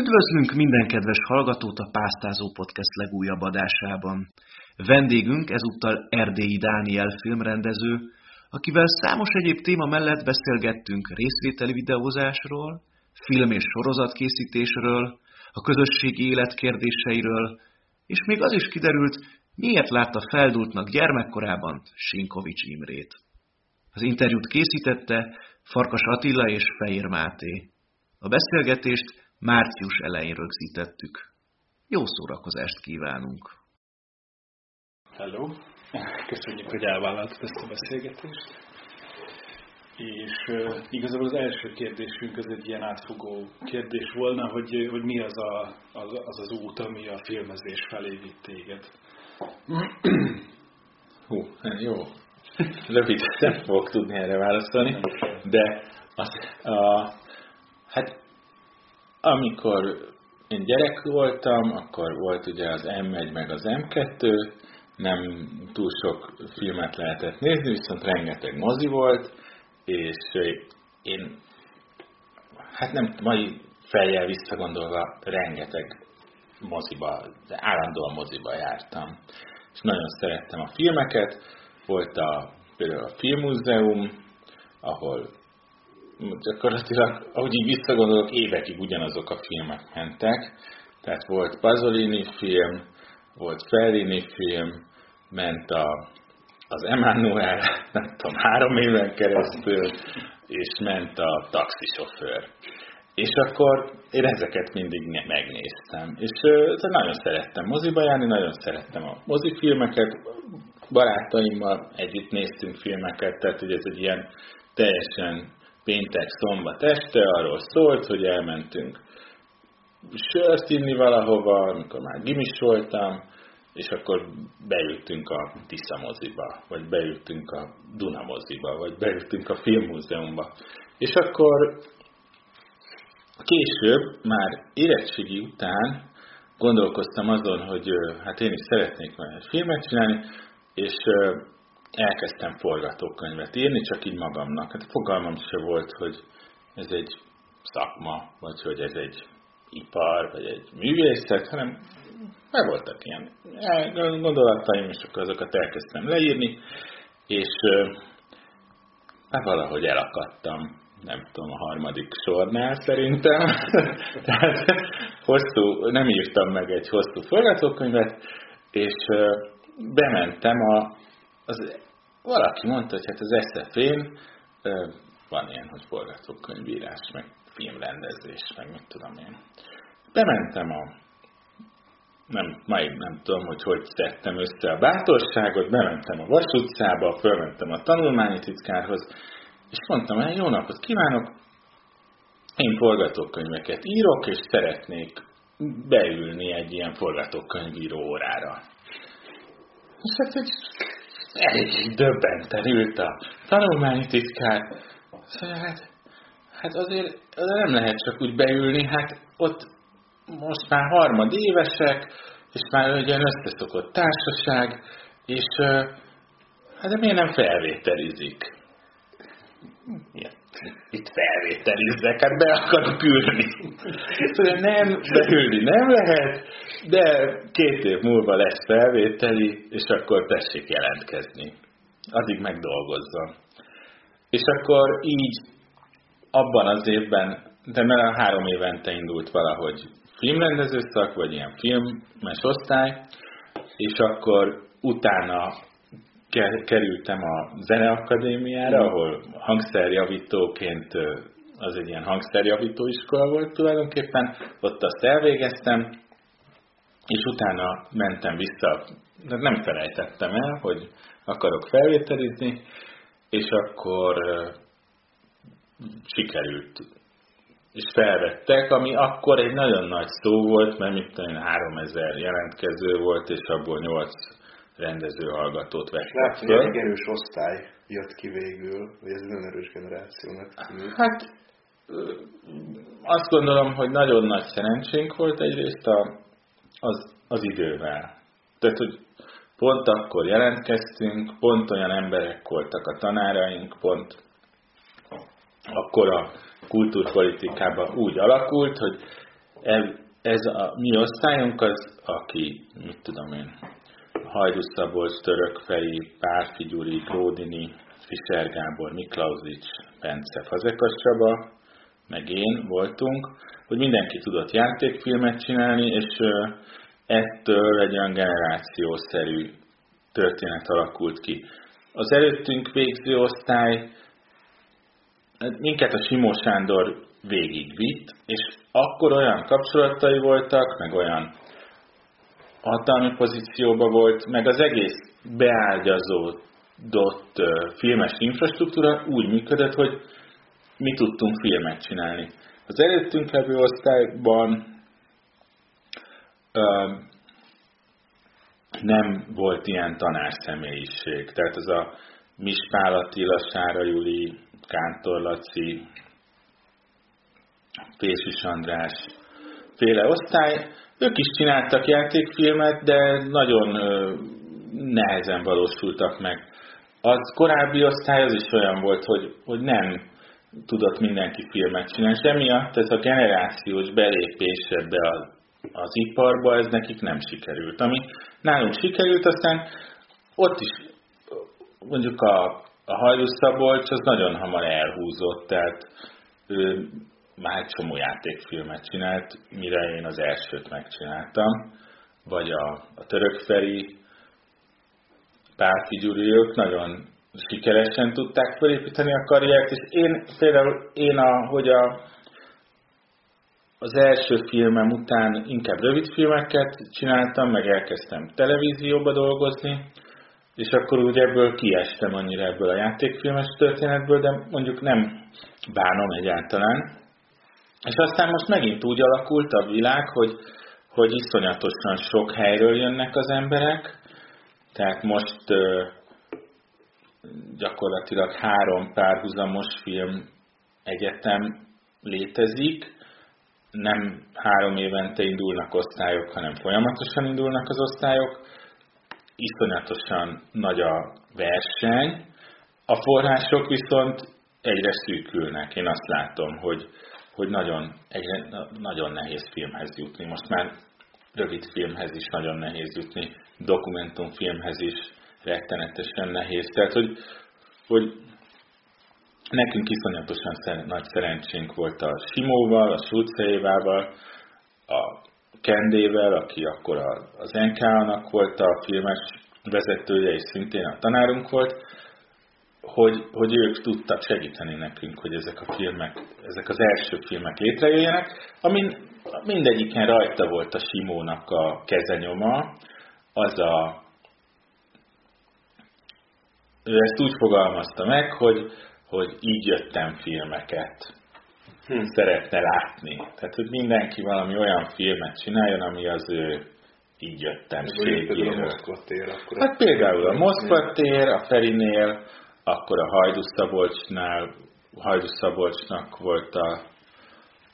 Üdvözlünk minden kedves hallgatót a Pásztázó Podcast legújabb adásában. Vendégünk ezúttal Erdélyi Dániel filmrendező, akivel számos egyéb téma mellett beszélgettünk részvételi videózásról, film- és sorozatkészítésről, a közösségi élet kérdéseiről, és még az is kiderült, miért látta feldultnak gyermekkorában Sinkovics Imrét. Az interjút készítette Farkas Attila és Fehér Máté. A beszélgetést március elején rögzítettük. Jó szórakozást kívánunk! Hello! Köszönjük, hogy elvállaltad ezt a beszélgetést. És uh, igazából az első kérdésünk az egy ilyen átfogó kérdés volna, hogy, hogy mi az, a, az, az az út, ami a filmezés felé vitt téged. Hú, jó. Rövid nem fogok tudni erre válaszolni, de az, a, hát amikor én gyerek voltam, akkor volt ugye az M1 meg az M2, nem túl sok filmet lehetett nézni, viszont rengeteg mozi volt, és én, hát nem mai fejjel visszagondolva, rengeteg moziba, de állandóan moziba jártam. És nagyon szerettem a filmeket, volt a, például a Filmmúzeum, ahol gyakorlatilag, ahogy így visszagondolok, évekig ugyanazok a filmek mentek. Tehát volt Pasolini film, volt Fellini film, ment a, az Emmanuel, nem tudom, három éven keresztül, és ment a taxisofőr. És akkor én ezeket mindig megnéztem. És nagyon szerettem moziba járni, nagyon szerettem a mozifilmeket, barátaimmal együtt néztünk filmeket, tehát hogy ez egy ilyen teljesen péntek, szombat este arról szólt, hogy elmentünk sört inni valahova, amikor már gimis voltam, és akkor beültünk a Tisza moziba, vagy beültünk a Duna moziba, vagy beültünk a Filmmúzeumba. És akkor később, már érettségi után gondolkoztam azon, hogy hát én is szeretnék majd egy filmet csinálni, és elkezdtem forgatókönyvet írni, csak így magamnak. Hát fogalmam se volt, hogy ez egy szakma, vagy hogy ez egy ipar, vagy egy művészet, hanem meg voltak ilyen gondolataim, és akkor azokat elkezdtem leírni, és hát valahogy elakadtam, nem tudom, a harmadik sornál szerintem. Tehát hosszú, nem írtam meg egy hosszú forgatókönyvet, és bementem a, az valaki mondta, hogy hát az SZF-én van ilyen, hogy forgatókönyvírás, meg filmrendezés, meg mit tudom én. Bementem a nem, majd nem tudom, hogy hogy szedtem össze a bátorságot, bementem a Vas utcába, fölmentem a tanulmányi titkárhoz, és mondtam, hogy jó napot kívánok, én forgatókönyveket írok, és szeretnék beülni egy ilyen forgatókönyvíró órára. És hát egy elég döbbenten ült a tanulmányi titkár. Szóval hát, hát azért nem lehet csak úgy beülni, hát ott most már harmad évesek, és már egy olyan összeszokott társaság, és hát de miért nem felvételizik? Itt felvételiznek, hát be akarok ülni. Szóval nem, beülni nem lehet, de két év múlva lesz felvételi, és akkor tessék jelentkezni. Addig megdolgozzon. És akkor így abban az évben, de mert három évente indult valahogy filmrendező szak, vagy ilyen filmes osztály, és akkor utána kerültem a Zeneakadémiára, ahol hangszerjavítóként az egy ilyen hangszerjavító iskola volt tulajdonképpen, ott azt elvégeztem, és utána mentem vissza, de nem felejtettem el, hogy akarok felvételizni, és akkor sikerült. És felvettek, ami akkor egy nagyon nagy szó volt, mert mit tudom, 3000 jelentkező volt, és abból 8 rendező hallgatót vettek Látom, hogy egy erős osztály jött ki végül, vagy ez nagyon erős generációnak tűnik. Hát azt gondolom, hogy nagyon nagy szerencsénk volt egyrészt a, az, az idővel. Tehát, hogy pont akkor jelentkeztünk, pont olyan emberek voltak a tanáraink, pont akkor a kultúrpolitikában úgy alakult, hogy ez a mi osztályunk az, aki, mit tudom én, Hajdus Szabolcs, Török Feri, Párfi Gyuri, Gródini, Fischer Gábor, Miklauzics, Bence, Fazekas Csaba, meg én voltunk, hogy mindenki tudott játékfilmet csinálni, és ettől egy olyan generációszerű történet alakult ki. Az előttünk végző osztály hát minket a Simó Sándor végigvitt, és akkor olyan kapcsolatai voltak, meg olyan hatalmi pozícióban volt, meg az egész beágyazódott filmes infrastruktúra úgy működött, hogy mi tudtunk filmet csinálni. Az előttünk levő osztályban ö, nem volt ilyen tanárszemélyiség. Tehát ez a Mispál Attila, Sára Juli, Kántor Laci, Pésis András féle osztály, ők is csináltak játékfilmet, de nagyon nehezen valósultak meg. Az korábbi osztály az is olyan volt, hogy, hogy nem tudott mindenki filmet csinálni, és emiatt ez a generációs belépés ebbe az, az iparba, ez nekik nem sikerült. Ami nálunk sikerült, aztán ott is mondjuk a, a Hajlus Szabolcs az nagyon hamar elhúzott, tehát ő már csomó játékfilmet csinált, mire én az elsőt megcsináltam, vagy a, a Török Feri, Párti Gyuri, ők nagyon sikeresen tudták felépíteni a karriert, és én például, én a, hogy a, az első filmem után inkább rövid filmeket csináltam, meg elkezdtem televízióba dolgozni, és akkor úgy ebből kiestem annyira ebből a játékfilmes történetből, de mondjuk nem bánom egyáltalán. És aztán most megint úgy alakult a világ, hogy, hogy iszonyatosan sok helyről jönnek az emberek, tehát most gyakorlatilag három párhuzamos film egyetem létezik, nem három évente indulnak osztályok, hanem folyamatosan indulnak az osztályok, iszonyatosan nagy a verseny, a források viszont egyre szűkülnek. Én azt látom, hogy, hogy nagyon, egyre, nagyon nehéz filmhez jutni. Most már rövid filmhez is nagyon nehéz jutni, dokumentumfilmhez is rettenetesen nehéz. Tehát, hogy, hogy nekünk iszonyatosan szer, nagy szerencsénk volt a Simóval, a Sulcejévával, a Kendével, aki akkor az NK-nak volt a filmes vezetője, és szintén a tanárunk volt, hogy, hogy ők tudtak segíteni nekünk, hogy ezek a filmek, ezek az első filmek létrejöjjenek, amin mindegyiken rajta volt a Simónak a kezenyoma, az a ő ezt úgy fogalmazta meg, hogy, hogy így jöttem filmeket hm. szeretne látni. Tehát, hogy mindenki valami olyan filmet csináljon, ami az ő így jöttem. Hát például a Moszkva tér, a Ferinél, akkor a Hajdus Szabolcsnál, Hajdus Szabolcsnak volt a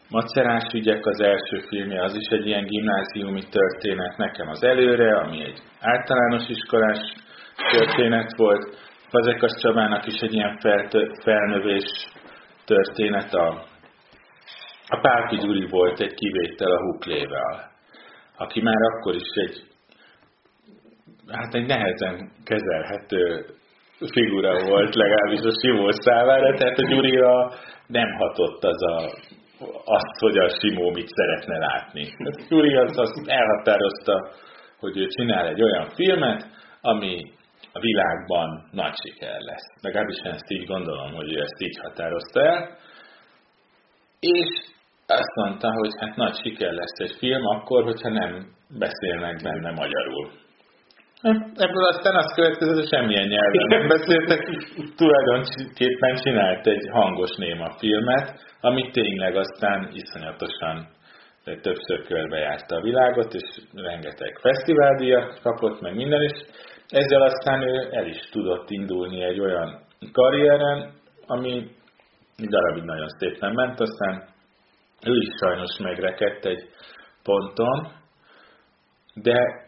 Macerás ügyek az első filmje, az is egy ilyen gimnáziumi történet, nekem az előre, ami egy általános iskolás történet volt. Fazekas Csabának is egy ilyen felnövés történet. A, a Pálki Gyuri volt egy kivétel a Huklével, aki már akkor is egy, hát egy nehezen kezelhető figura volt, legalábbis a Simó számára, tehát a Gyurira nem hatott az a, azt, hogy a Simó mit szeretne látni. A Gyuri az azt elhatározta, hogy ő csinál egy olyan filmet, ami a világban nagy siker lesz. Legalábbis én ezt így gondolom, hogy ő ezt így határozta el. És azt mondta, hogy hát nagy siker lesz egy film akkor, hogyha nem beszélnek benne magyarul. Ebből aztán azt következett, hogy semmilyen nyelven nem beszéltek, tulajdonképpen csinált egy hangos néma filmet, ami tényleg aztán iszonyatosan többször körbejárta a világot, és rengeteg fesztiváldíjat kapott, meg minden, is. ezzel aztán ő el is tudott indulni egy olyan karrieren, ami darabig nagyon szépen ment, aztán ő is sajnos megrekedt egy ponton, de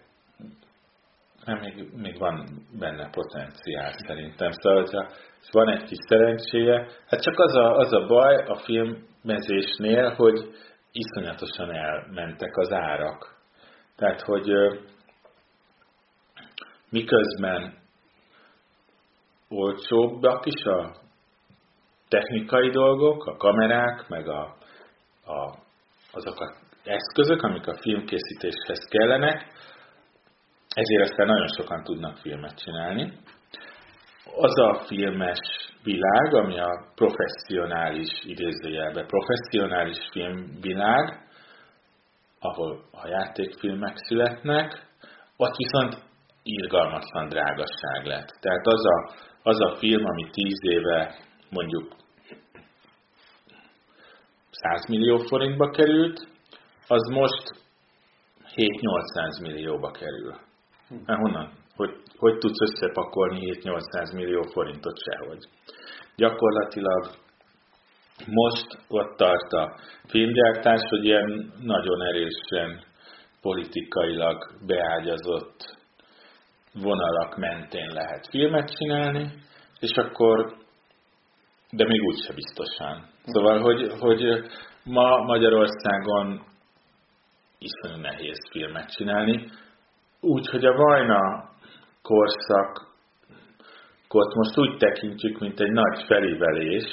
nem, még, még van benne potenciál szerintem. Szóval, hogyha van egy kis szerencséje, hát csak az a, az a baj a filmezésnél, hogy iszonyatosan elmentek az árak. Tehát, hogy miközben olcsóbbak is a technikai dolgok, a kamerák, meg a, a, azok az eszközök, amik a filmkészítéshez kellenek, ezért aztán nagyon sokan tudnak filmet csinálni. Az a filmes világ, ami a professzionális, idézőjelbe professzionális filmvilág, ahol a játékfilmek születnek, ott viszont irgalmatlan drágasság lett. Tehát az a, az a film, ami tíz éve mondjuk 100 millió forintba került, az most 7-800 millióba kerül. Hát honnan? Hogy, hogy tudsz összepakolni 7-800 millió forintot sehogy? Gyakorlatilag most ott tart a filmgyártás, hogy ilyen nagyon erősen politikailag beágyazott vonalak mentén lehet filmet csinálni, és akkor, de még úgyse biztosan. Szóval, hogy, hogy ma Magyarországon iszonyú nehéz filmet csinálni, úgy, hogy a Vajna korszakot most úgy tekintjük, mint egy nagy felívelés,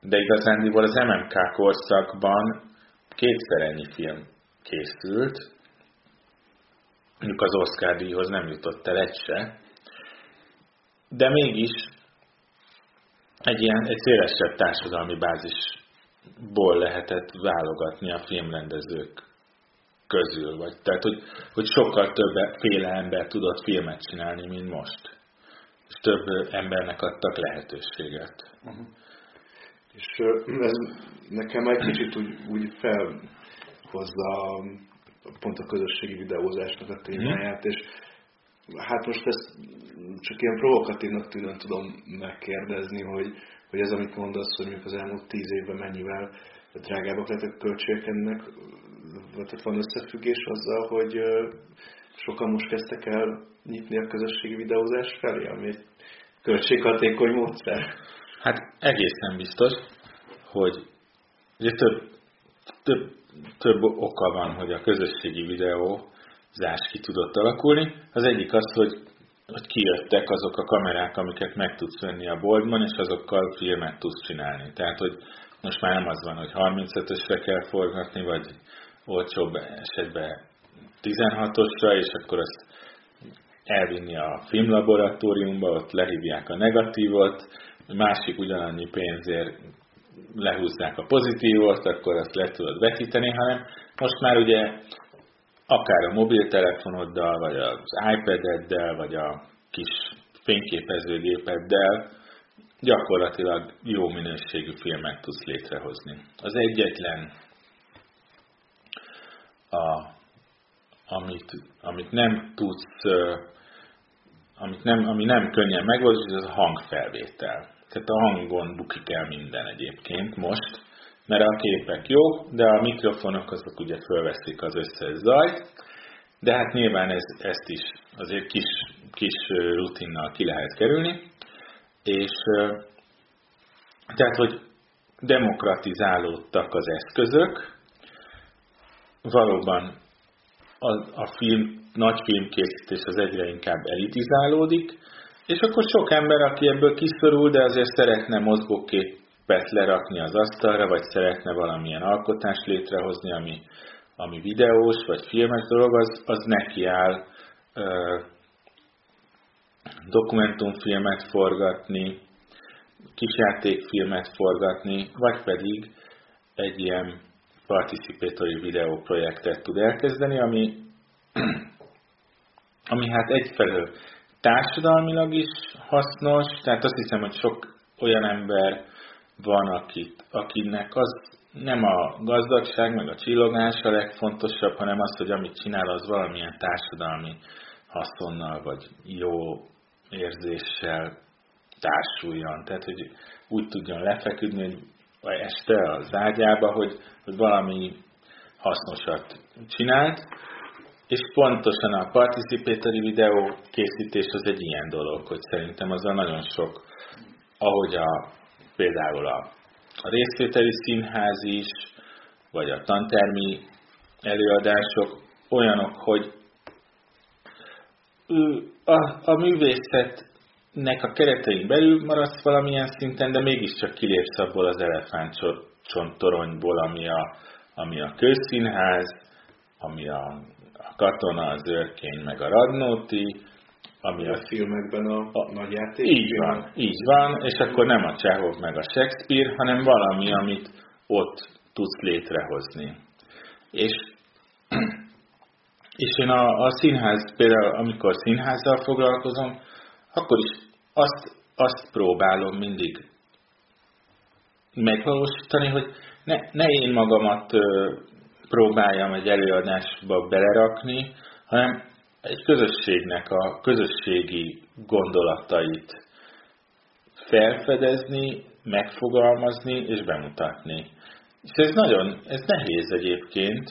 de igazándiból az MMK korszakban kétszer ennyi film készült, mondjuk az Oscar díjhoz nem jutott el egy se, de mégis egy ilyen egy szélesebb társadalmi bázisból lehetett válogatni a filmrendezők közül. Vagy, tehát, hogy, hogy sokkal több féle ember tudott filmet csinálni, mint most. És több embernek adtak lehetőséget. Uh-huh. És ez nekem egy kicsit úgy, úgy felhozza pont a közösségi videózásnak a témáját, uh-huh. és hát most ezt csak ilyen provokatívnak tűnően tudom megkérdezni, hogy, hogy ez, amit mondasz, hogy mondjuk az elmúlt tíz évben mennyivel drágábbak lettek költségek ennek, tehát van összefüggés azzal, hogy sokan most kezdtek el nyitni a közösségi videózás felé, ami egy költséghatékony módszer. Hát egészen biztos, hogy ugye több, több, több oka van, hogy a közösségi videózás ki tudott alakulni. Az egyik az, hogy, hogy kijöttek azok a kamerák, amiket meg tudsz venni a boltban, és azokkal filmet tudsz csinálni. Tehát, hogy most már nem az van, hogy 35-ösre kell forgatni, vagy olcsóbb esetben 16-osra, és akkor azt elvinni a filmlaboratóriumba, ott lehívják a negatívot, másik ugyanannyi pénzért lehúzzák a pozitívot, akkor azt le tudod vetíteni, hanem most már ugye akár a mobiltelefonoddal, vagy az iPad-eddel, vagy a kis fényképezőgépeddel gyakorlatilag jó minőségű filmet tudsz létrehozni. Az egyetlen, a, amit, amit nem tudsz, amit nem, ami nem könnyen megvalósítani, az a hangfelvétel. Tehát a hangon bukik el minden egyébként most, mert a képek jó, de a mikrofonok azok ugye fölveszik az összes zajt, de hát nyilván ez, ezt is azért kis, kis rutinnal ki lehet kerülni, és tehát, hogy demokratizálódtak az eszközök, valóban a, a film, nagy filmkészítés az egyre inkább elitizálódik, és akkor sok ember, aki ebből kiszorul, de azért szeretne mozgóképet lerakni az asztalra, vagy szeretne valamilyen alkotást létrehozni, ami, ami videós, vagy filmes dolog, az, az neki áll ö, dokumentumfilmet forgatni, kisjátékfilmet forgatni, vagy pedig egy ilyen participatory videó projektet tud elkezdeni, ami, ami hát egyfelől társadalmilag is hasznos, tehát azt hiszem, hogy sok olyan ember van, akit, akinek az nem a gazdagság, meg a csillogás a legfontosabb, hanem az, hogy amit csinál, az valamilyen társadalmi haszonnal, vagy jó érzéssel társuljon. Tehát, hogy úgy tudjon lefeküdni, vagy este az ágyába, hogy, hogy valami hasznosat csinált, és pontosan a participatory videó készítés az egy ilyen dolog, hogy szerintem az a nagyon sok, ahogy a, például a, a részvételi színház is, vagy a tantermi előadások olyanok, hogy a, a művészetnek a keretein belül maradsz valamilyen szinten, de mégiscsak kilépsz abból az elefántcsontoronyból, ami a, ami a közszínház, ami a, a katona, az őrkény, meg a radnóti, ami a, a filmekben a, a nagy játék. Így van, így van, és akkor nem a Csehov meg a Shakespeare, hanem valami, amit ott tudsz létrehozni. És, és én a, a színház, például amikor színházzal foglalkozom, akkor is azt, azt próbálom mindig megvalósítani, hogy ne, ne én magamat ö, próbáljam egy előadásba belerakni, hanem egy közösségnek a közösségi gondolatait felfedezni, megfogalmazni és bemutatni. És ez nagyon, ez nehéz egyébként.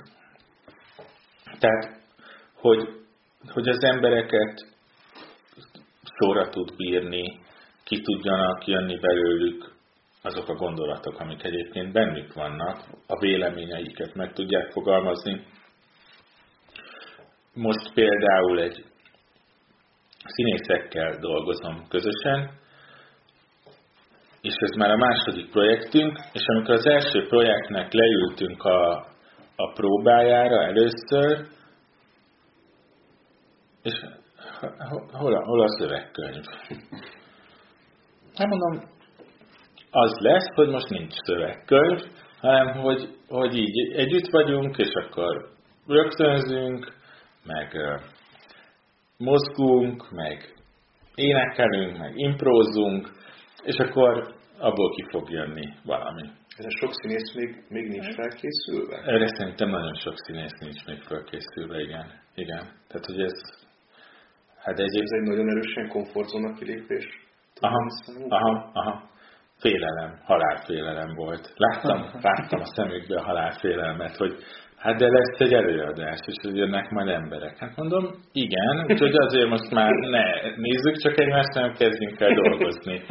Tehát, hogy, hogy az embereket szóra tud bírni, ki tudjanak jönni belőlük azok a gondolatok, amik egyébként bennük vannak, a véleményeiket meg tudják fogalmazni. Most például egy színészekkel dolgozom közösen, és ez már a második projektünk, és amikor az első projektnek leültünk a, a próbájára először, és hol a, hol a szövegkönyv? Hát mondom, az lesz, hogy most nincs szövegkönyv, hanem hogy, hogy így együtt vagyunk, és akkor rögtönzünk, meg mozgunk, meg énekelünk, meg imprózunk, és akkor abból ki fog jönni valami. Ez a sok színész még, még nincs felkészülve? Erre szerintem nagyon sok színész nincs még felkészülve, igen. igen. Tehát, hogy ez... Hát egy... Ez egy nagyon erősen komfortzóna kilépés. Aha, aha, aha. Félelem, halálfélelem volt. Láttam, láttam a szemükbe a halálfélelmet, hogy Hát de lesz egy előadás, és hogy jönnek majd emberek. Hát mondom, igen, úgyhogy azért most már ne nézzük csak egymást, hanem kezdjünk el dolgozni.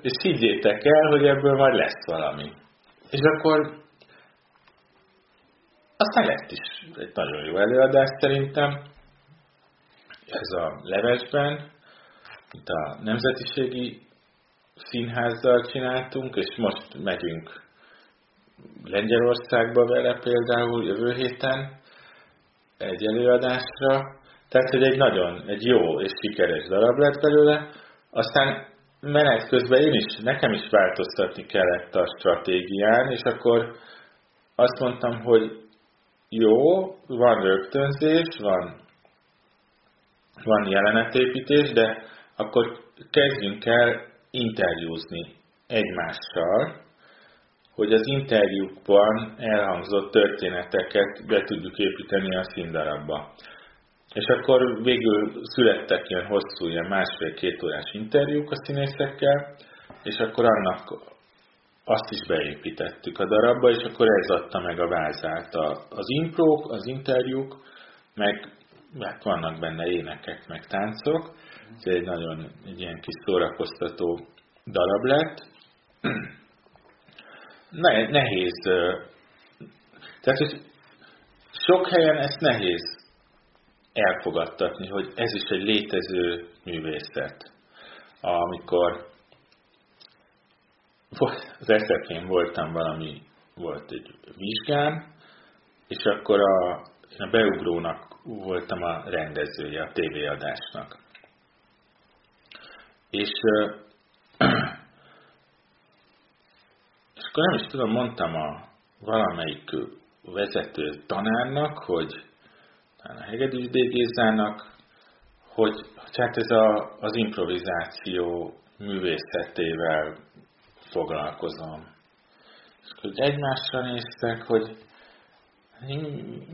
És higgyétek el, hogy ebből majd lesz valami. És akkor aztán lett is egy nagyon jó előadás szerintem. Ez a Levesben, itt a Nemzetiségi Színházzal csináltunk, és most megyünk Lengyelországba vele például jövő héten egy előadásra, tehát hogy egy nagyon, egy jó és sikeres darab lett belőle, aztán menet közben én is, nekem is változtatni kellett a stratégián, és akkor azt mondtam, hogy jó, van rögtönzés, van, van jelenetépítés, de akkor kezdjünk el interjúzni egymással, hogy az interjúkban elhangzott történeteket be tudjuk építeni a színdarabba. És akkor végül születtek ilyen hosszú, ilyen másfél-két órás interjúk a színészekkel, és akkor annak azt is beépítettük a darabba, és akkor ez adta meg a vázát. Az imprók, az interjúk, meg hát vannak benne énekek, meg táncok. Ez egy nagyon egy ilyen kis szórakoztató darab lett ne, nehéz. Tehát, hogy sok helyen ezt nehéz elfogadtatni, hogy ez is egy létező művészet. Amikor az eszekén voltam valami, volt egy vizsgám, és akkor a, én a beugrónak voltam a rendezője a tévéadásnak. És akkor nem is tudom, mondtam a valamelyik vezető tanárnak, hogy a Hegedűs Gézának, hogy, hogy hát ez a, az improvizáció művészetével foglalkozom. És hogy egymásra néztek, hogy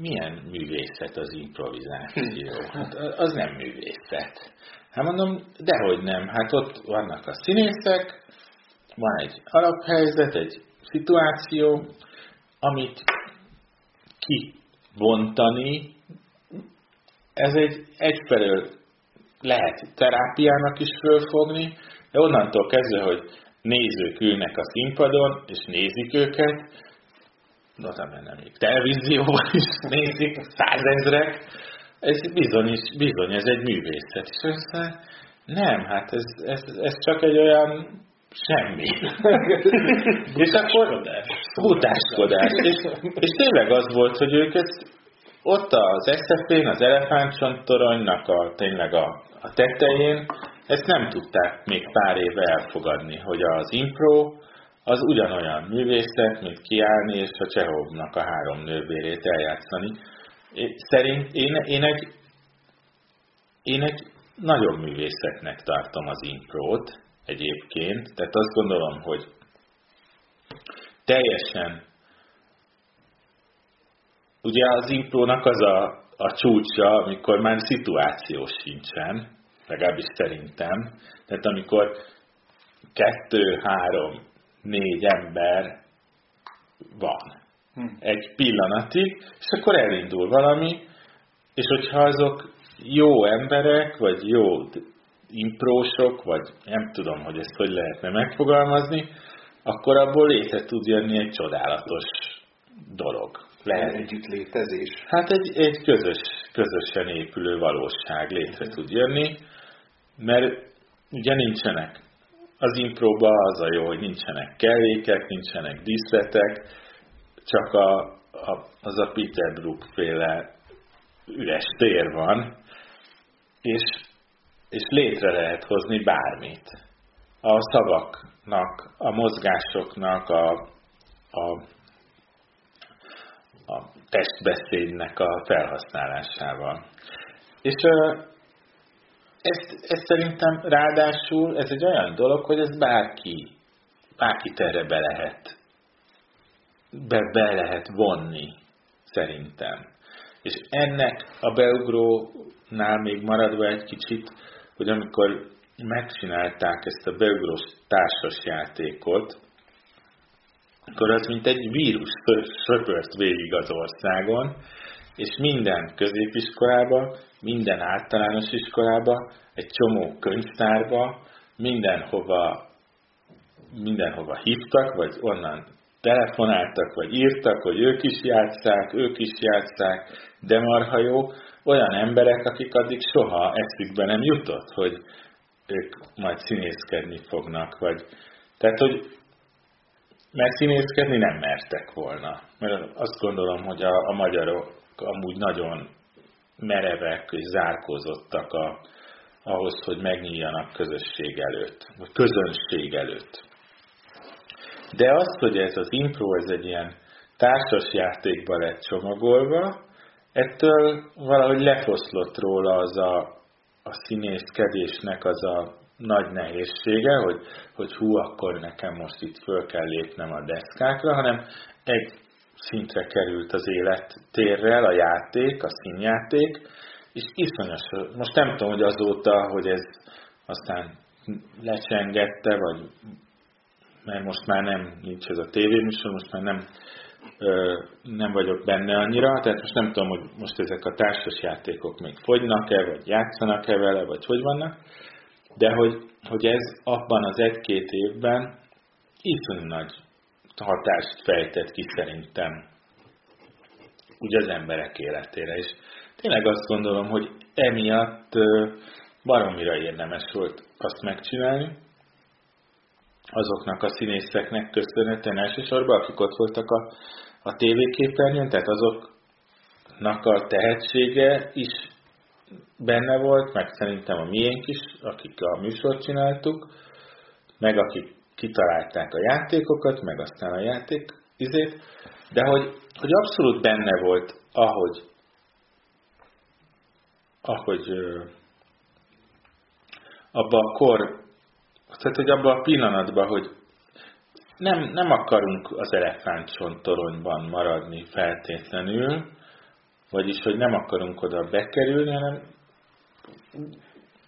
milyen művészet az improvizáció? Hát az nem művészet. Hát mondom, dehogy nem. Hát ott vannak a színészek, van egy alaphelyzet, egy szituáció, amit kibontani, ez egy egyfelől lehet terápiának is fölfogni, de onnantól kezdve, hogy nézők ülnek a színpadon, és nézik őket, notabene még televízióban is nézik százezrek, ez bizony, is, bizony, ez egy művészet. És aztán nem, hát ez, ez, ez csak egy olyan semmi. és akkor futáskodás. És, és tényleg az volt, hogy ők ezt ott az SZF-én, az elefántcsontoronynak a, tényleg a, a tetején, ezt nem tudták még pár éve elfogadni, hogy az impro az ugyanolyan művészet, mint kiállni és a Csehovnak a három nővérét eljátszani. Szerint én, én, egy, én egy nagyon művészetnek tartom az imprót egyébként, tehát azt gondolom, hogy teljesen ugye az imprónak az a, a csúcsa, amikor már szituáció sincsen, legalábbis szerintem. Tehát amikor kettő, három, négy ember van hm. egy pillanatig, és akkor elindul valami, és hogyha azok jó emberek, vagy jó imprósok, vagy nem tudom, hogy ezt hogy lehetne megfogalmazni, akkor abból létre tud jönni egy csodálatos dolog lehet. Együttlétezés? Hát egy, egy közös, közösen épülő valóság létre tud jönni, mert ugye nincsenek. Az impróba az a jó, hogy nincsenek kellékek, nincsenek díszletek, csak a, a, az a Peter Brook féle üres tér van, és, és létre lehet hozni bármit. A szavaknak, a mozgásoknak, a, a a testbeszédnek a felhasználásával. És ezt, ezt szerintem ráadásul ez egy olyan dolog, hogy ez bárki, bárkit erre be lehet, be, be lehet vonni, szerintem. És ennek a beugrónál még maradva egy kicsit, hogy amikor megcsinálták ezt a beugrós társasjátékot, akkor az mint egy vírus söpört végig az országon, és minden középiskolába, minden általános iskolába, egy csomó könyvtárba, mindenhova, mindenhova hívtak, vagy onnan telefonáltak, vagy írtak, hogy ők is játszák, ők is játszák, de marha jó, olyan emberek, akik addig soha eszükbe nem jutott, hogy ők majd színészkedni fognak, vagy tehát, hogy mert színészkedni nem mertek volna. Mert azt gondolom, hogy a, a magyarok amúgy nagyon merevek és zárkózottak a, ahhoz, hogy megnyíljanak közösség előtt, vagy közönség előtt. De az, hogy ez az impro, ez egy ilyen társas játékba lett csomagolva, ettől valahogy lefoszlott róla az a, a színészkedésnek az a nagy nehézsége, hogy, hogy hú, akkor nekem most itt föl kell lépnem a deszkákra, hanem egy szintre került az élettérrel a játék, a színjáték, és iszonyos, most nem tudom, hogy azóta, hogy ez aztán lecsengette, vagy mert most már nem nincs ez a tévéműsor, most már nem, ö, nem vagyok benne annyira, tehát most nem tudom, hogy most ezek a társas játékok még fogynak-e, vagy játszanak-e vele, vagy hogy vannak, de hogy, hogy ez abban az egy-két évben iszonyú nagy hatást fejtett ki szerintem úgy az emberek életére. És tényleg azt gondolom, hogy emiatt baromira érdemes volt azt megcsinálni, azoknak a színészeknek köszönhetően elsősorban, akik ott voltak a, a tévéképernyőn, tehát azoknak a tehetsége is benne volt, meg szerintem a miénk is, akik a műsort csináltuk, meg akik kitalálták a játékokat, meg aztán a játék izét, de hogy, hogy abszolút benne volt, ahogy, ahogy abba a kor, tehát hogy abba a pillanatban, hogy nem, nem akarunk az elefántcsontoronyban maradni feltétlenül, vagyis, hogy nem akarunk oda bekerülni, hanem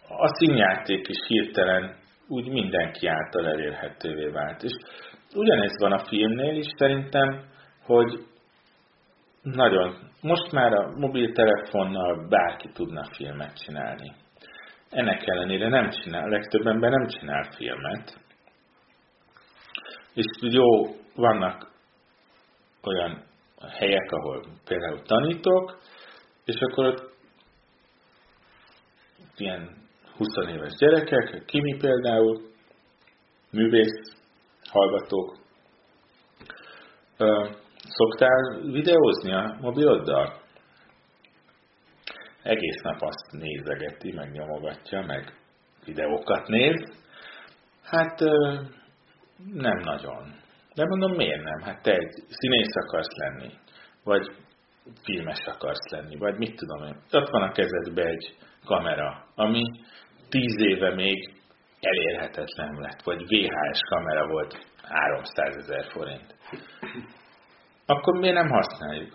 a színjáték is hirtelen úgy mindenki által elérhetővé vált. És ugyanez van a filmnél is szerintem, hogy nagyon, most már a mobiltelefonnal bárki tudna filmet csinálni. Ennek ellenére nem csinál, a legtöbb ember nem csinál filmet. És jó, vannak olyan helyek, ahol például tanítok, és akkor ott ilyen 20 éves gyerekek, Kimi például, művész, hallgatók. Szoktál videózni a mobiloddal? Egész nap azt nézegeti, meg nyomogatja, meg videókat néz. Hát nem nagyon. De mondom, miért nem? Hát te egy színész akarsz lenni, vagy filmes akarsz lenni, vagy mit tudom én. Ott van a kezedbe egy kamera, ami tíz éve még elérhetetlen lett, vagy VHS kamera volt 300 ezer forint. Akkor miért nem használjuk?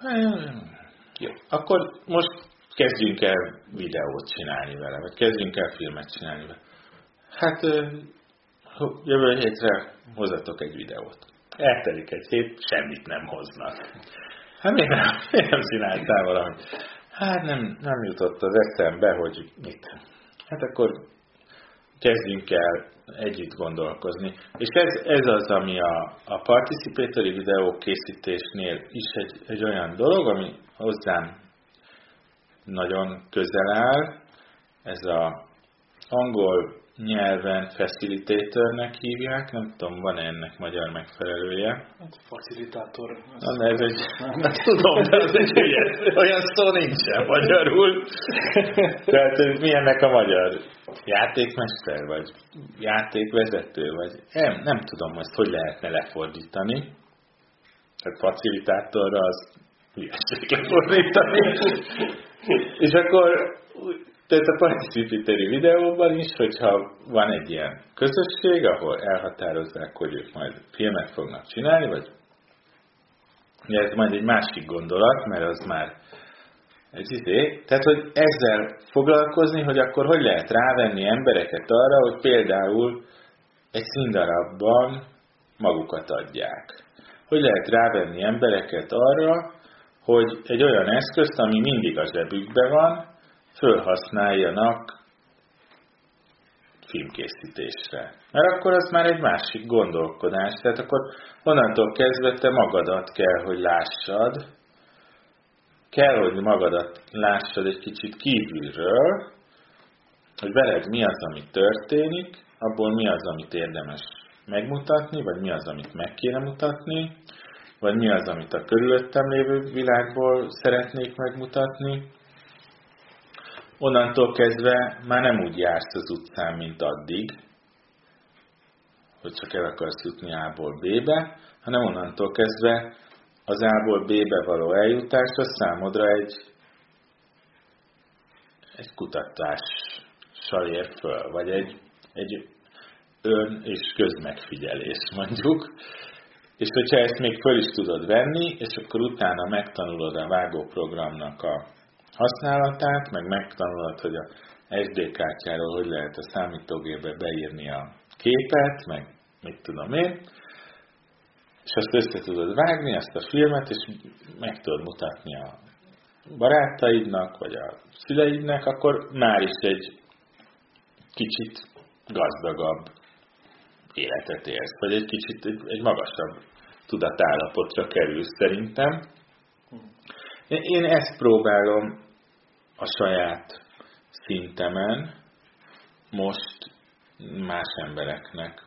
Jó, akkor most kezdjünk el videót csinálni vele, vagy kezdjünk el filmet csinálni vele. Hát jövő hétre hozatok egy videót. Eltelik egy hét, semmit nem hoznak. Hát miért nem, miért nem csináltál valamit? Hát nem, nem jutott az eszembe, hogy mit. Hát akkor kezdjünk el együtt gondolkozni. És ez, ez az, ami a, a participatory videó készítésnél is egy, egy olyan dolog, ami hozzám nagyon közel áll. Ez a angol nyelven facilitatornek hívják, nem tudom, van -e ennek magyar megfelelője? Hát facilitátor. Na, ez egy, na, tudom, de az egy hülye, olyan szó nincsen magyarul. Tehát mi ennek a magyar? Játékmester, vagy játékvezető, vagy nem, nem tudom, ezt hogy lehetne lefordítani. Tehát facilitátorra az hülyeség lefordítani. És akkor tehát a participatory videóban is, hogyha van egy ilyen közösség, ahol elhatározzák, hogy ők majd filmet fognak csinálni, vagy de ez majd egy másik gondolat, mert az már egy izé. Tehát, hogy ezzel foglalkozni, hogy akkor hogy lehet rávenni embereket arra, hogy például egy színdarabban magukat adják. Hogy lehet rávenni embereket arra, hogy egy olyan eszközt, ami mindig a zsebükben van, fölhasználjanak filmkészítésre. Mert akkor az már egy másik gondolkodás. Tehát akkor onnantól kezdve te magadat kell, hogy lássad, kell, hogy magadat lássad egy kicsit kívülről, hogy veled mi az, ami történik, abból mi az, amit érdemes megmutatni, vagy mi az, amit meg kéne mutatni, vagy mi az, amit a körülöttem lévő világból szeretnék megmutatni, onnantól kezdve már nem úgy jársz az utcán, mint addig, hogy csak el akarsz jutni A-ból B-be, hanem onnantól kezdve az A-ból B-be való eljutás az számodra egy, egy kutatással ér föl, vagy egy, egy ön- és közmegfigyelés mondjuk. És hogyha ezt még föl is tudod venni, és akkor utána megtanulod a vágóprogramnak a használatát, meg megtanulod, hogy a SD kártyáról hogy lehet a számítógépbe beírni a képet, meg mit tudom én, és azt össze tudod vágni, ezt a filmet, és meg tudod mutatni a barátaidnak, vagy a szüleidnek, akkor már is egy kicsit gazdagabb életet élsz, vagy egy kicsit egy, magasabb tudatállapotra kerülsz szerintem. Én ezt próbálom a saját szintemen most más embereknek,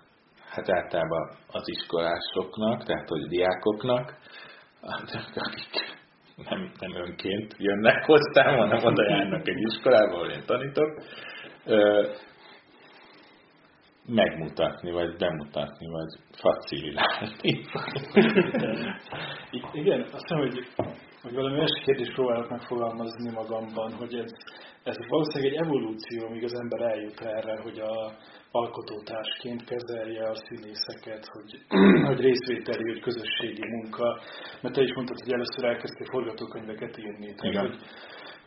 hát általában az iskolásoknak, tehát hogy diákoknak, akik nem, nem önként jönnek hozzám, hanem oda járnak egy iskolába, ahol én tanítok, megmutatni, vagy bemutatni, vagy facilitálni. Igen, azt hiszem, hogy hogy valami olyan kérdést próbálok megfogalmazni magamban, hogy ez, ez valószínűleg egy evolúció, amíg az ember eljut erre, hogy a alkotótársként kezelje a színészeket, hogy, hogy részvételi, hogy közösségi munka. Mert te is mondtad, hogy először elkezdtél forgatókönyveket írni. Tehát, hogy,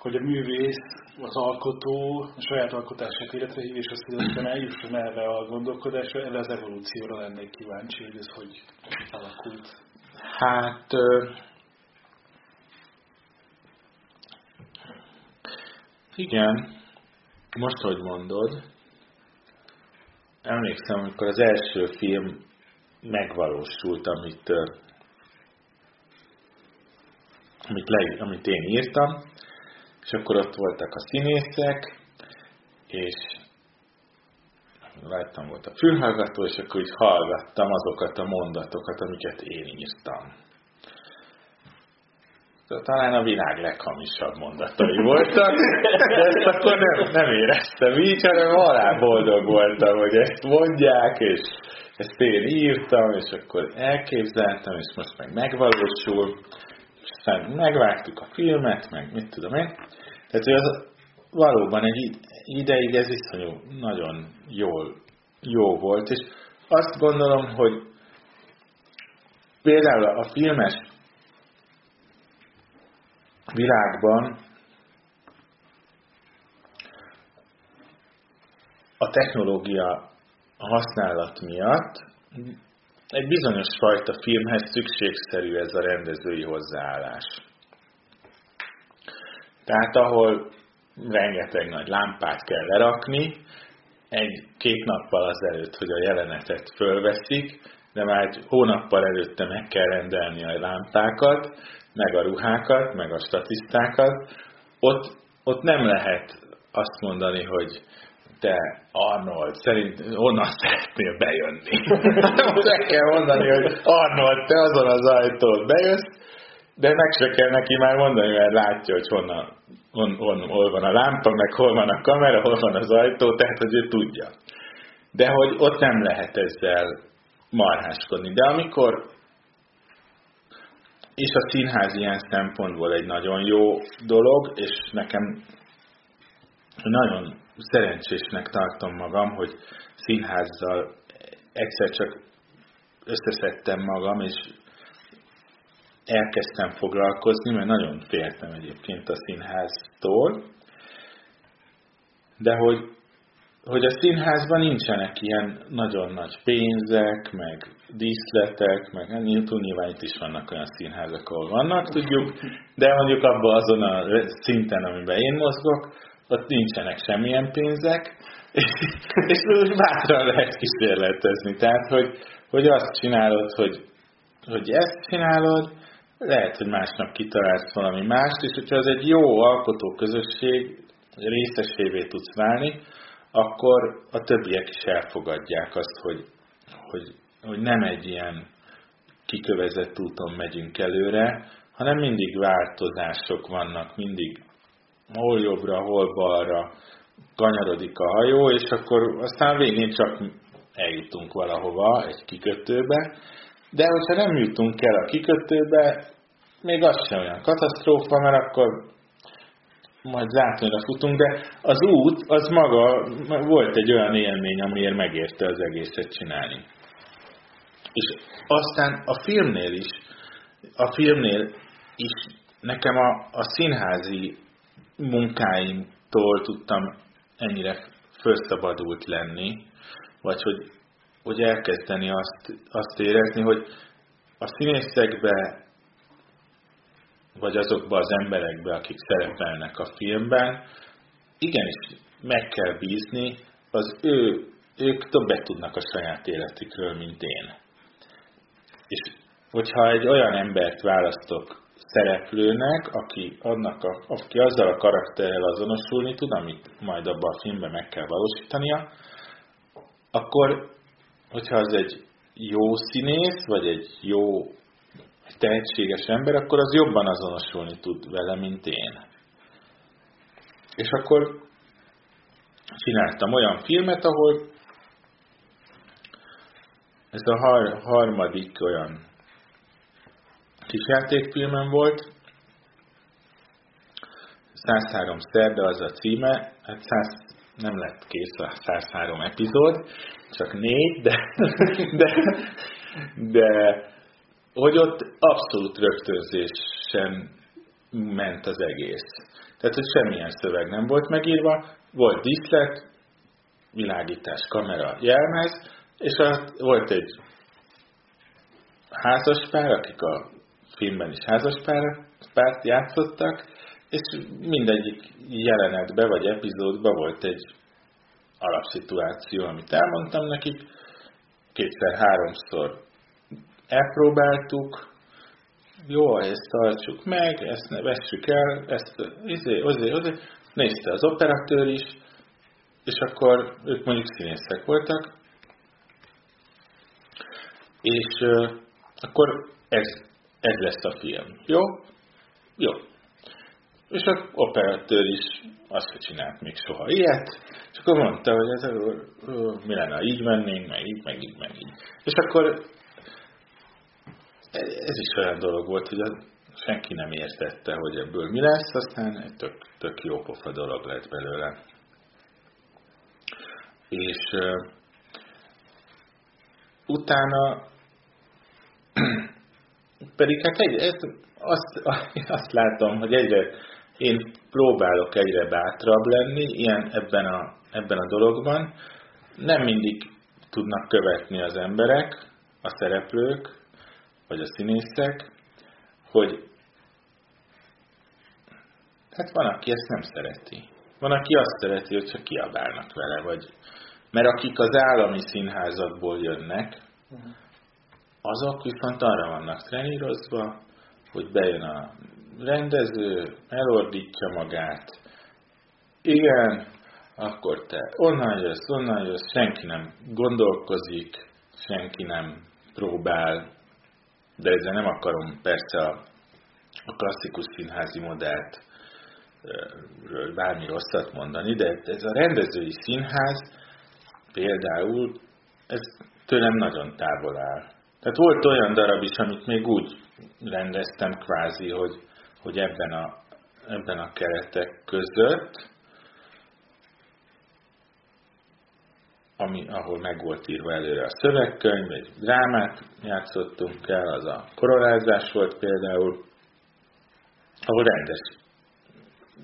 hogy a művész, az alkotó a saját alkotását életre hív, és azt, hogy aztán eljusson erre a gondolkodásra, erre az evolúcióra lennék kíváncsi, hogy ez hogy alakult. Hát Igen, most, hogy mondod, emlékszem, amikor az első film megvalósult, amit amit, le, amit én írtam, és akkor ott voltak a színészek, és láttam volt a fülhallgató, és akkor így hallgattam azokat a mondatokat, amiket én írtam. Talán a világ leghamisabb mondatai voltak, de ezt akkor nem, nem éreztem így, hanem alá boldog voltam, hogy ezt mondják, és ezt én írtam, és akkor elképzeltem, és most meg megvalósul, aztán megvágtuk a filmet, meg mit tudom én. Tehát, hogy az valóban egy ideig ez iszonyú nagyon jól, jó volt, és azt gondolom, hogy például a filmes világban a technológia használat miatt egy bizonyos fajta filmhez szükségszerű ez a rendezői hozzáállás. Tehát ahol rengeteg nagy lámpát kell lerakni, egy-két nappal azelőtt, hogy a jelenetet fölveszik, de már egy hónappal előtte meg kell rendelni a lámpákat, meg a ruhákat, meg a statisztákat, ott, ott nem lehet azt mondani, hogy te Arnold, szerint honnan szeretnél bejönni? Most el kell mondani, hogy Arnold, te azon az ajtón bejössz, de meg se kell neki már mondani, mert látja, hogy honnan, hon, hon, hol van a lámpa, meg hol van a kamera, hol van az ajtó, tehát hogy ő tudja. De hogy ott nem lehet ezzel marháskodni. De amikor és a színház ilyen szempontból egy nagyon jó dolog, és nekem nagyon szerencsésnek tartom magam, hogy színházzal egyszer csak összeszedtem magam, és elkezdtem foglalkozni, mert nagyon féltem egyébként a színháztól, de hogy hogy a színházban nincsenek ilyen nagyon nagy pénzek, meg díszletek, meg hát nyilván itt is vannak olyan színházak, ahol vannak, tudjuk, de mondjuk abban azon a szinten, amiben én mozgok, ott nincsenek semmilyen pénzek, és, bátran lehet kísérletezni. Tehát, hogy, hogy azt csinálod, hogy, hogy ezt csinálod, lehet, hogy másnap kitalálsz valami mást, és hogyha az egy jó alkotó közösség részesévé tudsz válni, akkor a többiek is elfogadják azt, hogy, hogy, hogy nem egy ilyen kikövezett úton megyünk előre, hanem mindig változások vannak, mindig hol jobbra, hol balra kanyarodik a hajó, és akkor aztán végén csak eljutunk valahova, egy kikötőbe, de hogyha nem jutunk el a kikötőbe, még az sem olyan katasztrófa, mert akkor majd zátonyra futunk, de az út, az maga, volt egy olyan élmény, amiért megérte az egészet csinálni. És aztán a filmnél is, a filmnél is nekem a, a színházi munkáimtól tudtam ennyire felszabadult lenni, vagy hogy, hogy elkezdeni azt, azt érezni, hogy a színészekbe vagy azokba az emberekbe, akik szerepelnek a filmben, igenis meg kell bízni, az ő, ők többet tudnak a saját életükről, mint én. És hogyha egy olyan embert választok szereplőnek, aki, annak a, aki azzal a karakterrel azonosulni tud, amit majd abban a filmben meg kell valósítania, akkor, hogyha az egy jó színész, vagy egy jó tehetséges ember, akkor az jobban azonosulni tud vele, mint én. És akkor csináltam olyan filmet, ahol ez a har- harmadik olyan kisjátékfilmem volt, 103 szerda az a címe, hát 100, nem lett kész a 103 epizód, csak négy, de, de, de hogy ott abszolút rögtönzésen ment az egész. Tehát, hogy semmilyen szöveg nem volt megírva, volt diszlet, világítás, kamera, jelmez, és a, volt egy házaspár, akik a filmben is házaspárt játszottak, és mindegyik jelenetbe vagy epizódban volt egy alapszituáció, amit elmondtam nekik, kétszer-háromszor elpróbáltuk, jó, ezt tartsuk meg, ezt ne vessük el, ezt izé, izé, izé. Nézte az operatőr is, és akkor ők mondjuk színészek voltak, és uh, akkor ez, ez lesz a film. Jó? Jó. És az operatőr is azt, hogy csinált még soha ilyet, és akkor mondta, hogy ez, mi lenne, így mennénk, meg így, meg így, meg így. És akkor ez is olyan dolog volt, hogy senki nem értette, hogy ebből mi lesz, aztán egy tök, tök jó pofa dolog lett belőle. És uh, utána pedig hát egy, azt, azt látom, hogy egyre én próbálok egyre bátrabb lenni ilyen ebben a, ebben a dologban. Nem mindig tudnak követni az emberek, a szereplők, vagy a színészek, hogy hát van, aki ezt nem szereti. Van, aki azt szereti, hogy csak kiabálnak vele, vagy mert akik az állami színházakból jönnek, azok viszont arra vannak trenírozva, hogy bejön a rendező, elordítja magát, igen, akkor te onnan jössz, onnan jössz, senki nem gondolkozik, senki nem próbál de ezzel nem akarom persze a, a klasszikus színházi modellt bármi rosszat mondani, de ez a rendezői színház például, ez tőlem nagyon távol áll. Tehát volt olyan darab is, amit még úgy rendeztem kvázi, hogy, hogy ebben, a, ebben a keretek között, ami, ahol meg volt írva előre a szövegkönyv, egy drámát játszottunk el, az a koronázás volt például, ahol rendes,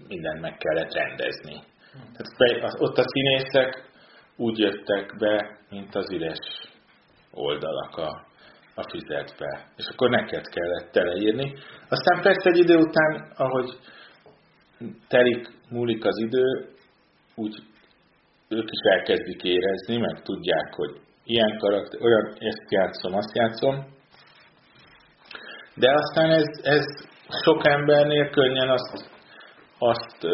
mindent meg kellett rendezni. Tehát ott a színészek úgy jöttek be, mint az üres oldalak a, a füzetbe. És akkor neked kellett teleírni. Aztán persze egy idő után, ahogy telik, múlik az idő, úgy ők is elkezdik érezni, meg tudják, hogy ilyen karakter, olyan, ezt játszom, azt játszom. De aztán ez, ez sok embernél könnyen azt, azt,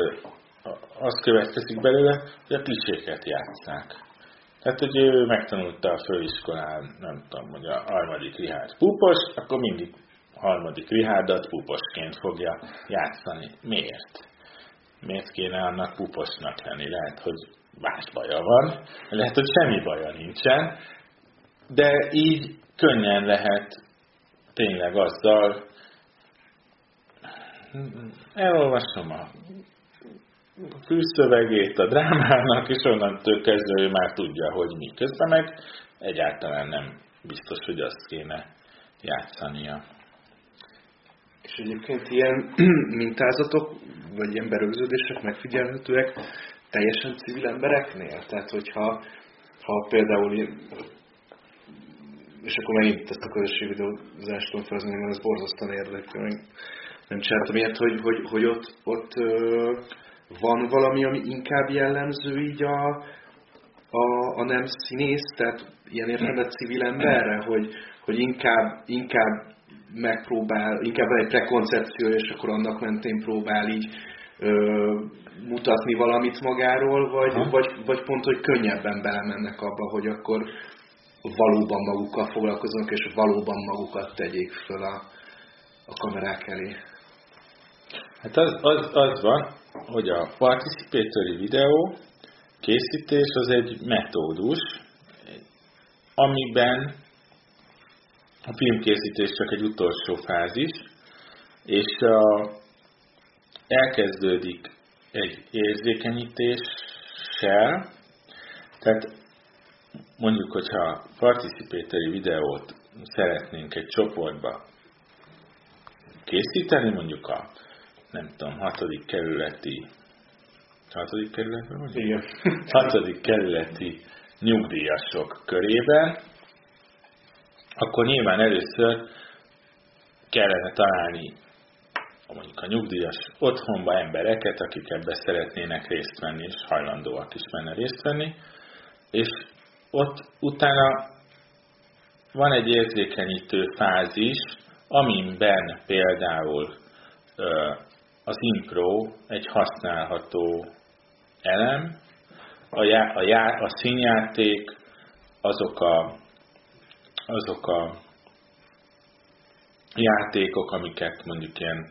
azt következik belőle, hogy a kliséket játszák. Tehát, hogy ő megtanulta a főiskolán, nem tudom, hogy a harmadik Rihárd púpos, akkor mindig harmadik Rihárdat púposként fogja játszani. Miért? Miért kéne annak puposnak lenni? Lehet, hogy más baja van, lehet, hogy semmi baja nincsen, de így könnyen lehet tényleg azzal, elolvasom a fűszövegét a drámának, és onnantól kezdve ő már tudja, hogy mi. Közben meg egyáltalán nem biztos, hogy azt kéne játszania. És egyébként ilyen mintázatok, vagy ilyen berögződések megfigyelhetőek teljesen civil embereknél? Tehát, hogyha ha például és akkor megint ezt a közösségi videózást tudom felhozni, mert ez borzasztóan érdekel, nem csináltam ilyet, hogy, hogy, hogy ott, ott van valami, ami inkább jellemző így a, a, a nem színész, tehát ilyen értelemben civil emberre, hogy, hogy inkább, inkább megpróbál, inkább egy prekoncepció, és akkor annak mentén próbál így ö, mutatni valamit magáról, vagy, vagy, vagy pont, hogy könnyebben belemennek abba, hogy akkor valóban magukkal foglalkoznak, és valóban magukat tegyék föl a, a kamerák elé. Hát az, az, az van, hogy a participatory videó készítés az egy metódus, amiben a filmkészítés csak egy utolsó fázis, és a, elkezdődik egy érzékenyítéssel, tehát mondjuk, hogyha participatory videót szeretnénk egy csoportba készíteni, mondjuk a nem tudom, hatodik kerületi hatodik kerületben mondjuk? Igen. hatodik kerületi nyugdíjasok körében, akkor nyilván először kellene találni mondjuk a nyugdíjas otthonba embereket, akik ebbe szeretnének részt venni, és hajlandóak is benne részt venni, és ott utána van egy érzékenyítő fázis, amiben például az impro egy használható elem, a, já, a, já, a színjáték, azok a, azok a játékok, amiket mondjuk ilyen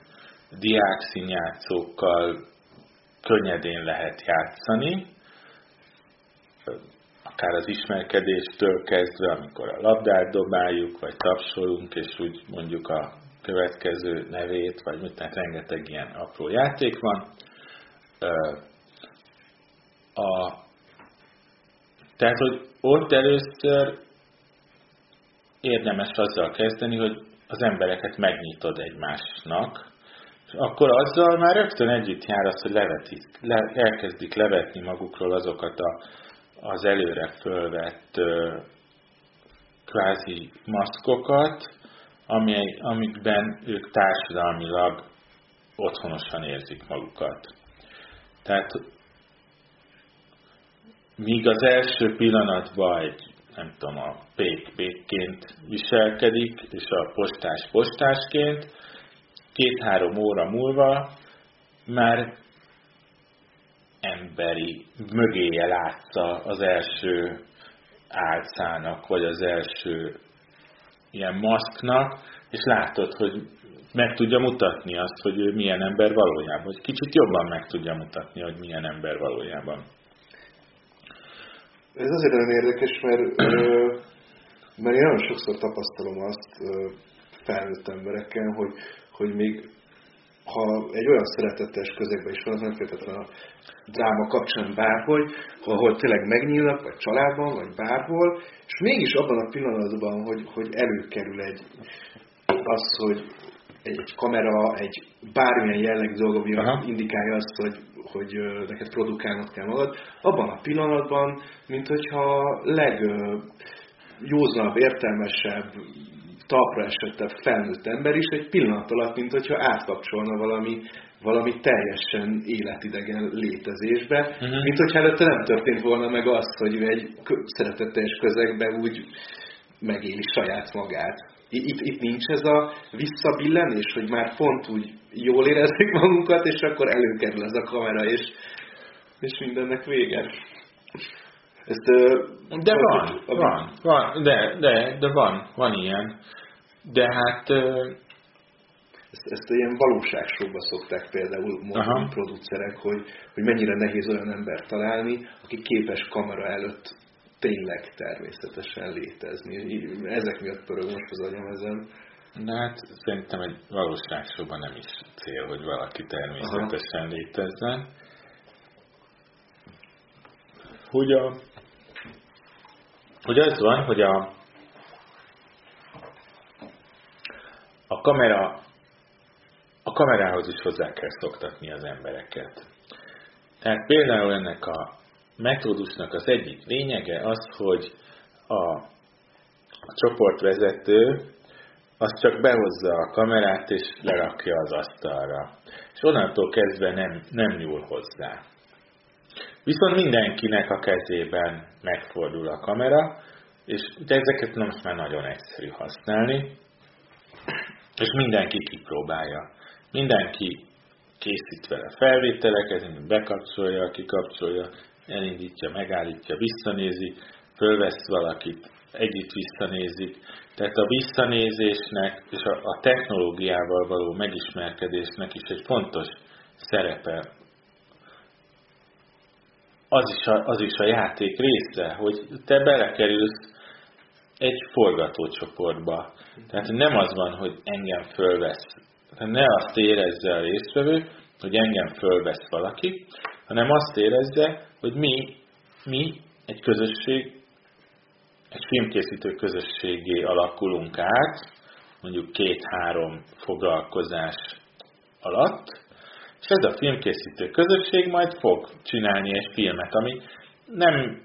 diák színjátszókkal könnyedén lehet játszani, akár az ismerkedéstől kezdve, amikor a labdát dobáljuk, vagy tapsolunk, és úgy mondjuk a következő nevét, vagy mit, tehát rengeteg ilyen apró játék van. A, tehát, hogy ott először érdemes azzal kezdeni, hogy az embereket megnyitod egymásnak, és akkor azzal már rögtön együtt jár az, hogy levetik, le, elkezdik levetni magukról azokat a, az előre fölvett kvázi maszkokat, ami, amikben ők társadalmilag otthonosan érzik magukat. Tehát míg az első pillanatban egy, nem tudom, a pék pékként viselkedik, és a postás postásként, két-három óra múlva már emberi mögéje látsza az első álcának, vagy az első ilyen maszknak, és látod, hogy meg tudja mutatni azt, hogy ő milyen ember valójában, hogy kicsit jobban meg tudja mutatni, hogy milyen ember valójában. Ez azért nagyon érdekes, mert, mert én nagyon sokszor tapasztalom azt felnőtt embereken, hogy, hogy még ha egy olyan szeretetes közegben is van, nem feltétlenül a dráma kapcsán bárhogy, ahol tényleg megnyílnak, vagy családban, vagy bárhol, és mégis abban a pillanatban, hogy, hogy előkerül egy az, hogy egy, egy kamera, egy bármilyen jellegű dolog, ami Aha. indikálja azt, hogy, hogy neked produkálnod kell magad, abban a pillanatban, mint hogyha legjózanabb, értelmesebb, talpra esettebb felnőtt ember is egy pillanat alatt, mint hogyha átkapcsolna valami, valami teljesen életidegen létezésbe, uh-huh. mint hogyha előtte nem történt volna meg az, hogy ő egy szeretetteljes közegben úgy megéli saját magát. Itt, itt nincs ez a visszabillenés, hogy már pont úgy jól érezzük magunkat, és akkor előkerül ez a kamera, és, és mindennek vége. Ezt, de van, a, van, van, de, de, de van, van ilyen. De hát... Ezt, ezt ilyen valóságsóba szokták például mondani producerek, hogy, hogy mennyire nehéz olyan embert találni, aki képes kamera előtt tényleg természetesen létezni. Ezek miatt pörög most az agyam ezen. De hát szerintem egy valóságsóban nem is cél, hogy valaki természetesen Aha. létezzen. Hogy a hogy az van, hogy a, a kamera a kamerához is hozzá kell szoktatni az embereket. Tehát például ennek a metódusnak az egyik lényege az, hogy a, a csoportvezető az csak behozza a kamerát és lerakja az asztalra. És onnantól kezdve nem, nem nyúl hozzá. Viszont mindenkinek a kezében megfordul a kamera, és de ezeket most már nagyon egyszerű használni, és mindenki kipróbálja. Mindenki készít vele felvételeket, bekapcsolja, kikapcsolja, elindítja, megállítja, visszanézi, fölvesz valakit, együtt visszanézik. Tehát a visszanézésnek és a, a technológiával való megismerkedésnek is egy fontos szerepe az is, a, az is a játék része, hogy te belekerülsz egy forgatócsoportba. Tehát nem az van, hogy engem fölvesz. Tehát ne azt érezze a résztvevő, hogy engem fölvesz valaki, hanem azt érezze, hogy mi, mi egy közösség, egy filmkészítő közösségé alakulunk át, mondjuk két-három foglalkozás alatt, és ez a filmkészítő közösség majd fog csinálni egy filmet, ami nem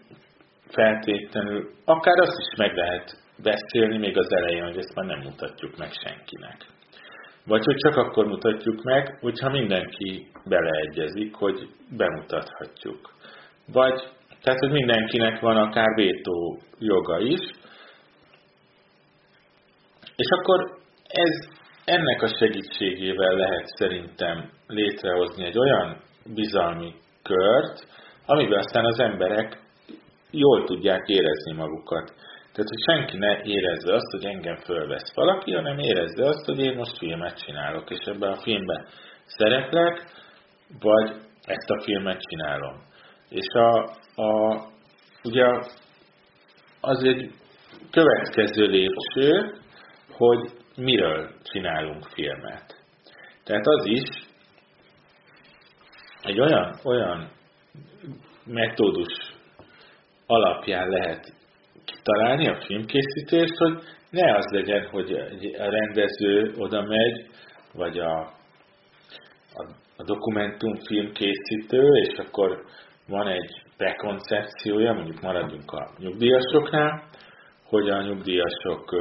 feltétlenül, akár azt is meg lehet beszélni még az elején, hogy ezt már nem mutatjuk meg senkinek. Vagy hogy csak akkor mutatjuk meg, hogyha mindenki beleegyezik, hogy bemutathatjuk. Vagy, tehát, hogy mindenkinek van akár vétó joga is, és akkor ez ennek a segítségével lehet szerintem létrehozni egy olyan bizalmi kört, amiben aztán az emberek jól tudják érezni magukat. Tehát, hogy senki ne érezze azt, hogy engem fölvesz valaki, hanem érezze azt, hogy én most filmet csinálok, és ebben a filmben szereplek, vagy ezt a filmet csinálom. És a, a, ugye az egy következő lépcső, hogy miről csinálunk filmet. Tehát az is egy olyan, olyan metódus alapján lehet kitalálni a filmkészítést, hogy ne az legyen, hogy a rendező oda megy, vagy a, a, a dokumentumfilm készítő, és akkor van egy prekoncepciója, mondjuk maradjunk a nyugdíjasoknál, hogy a nyugdíjasok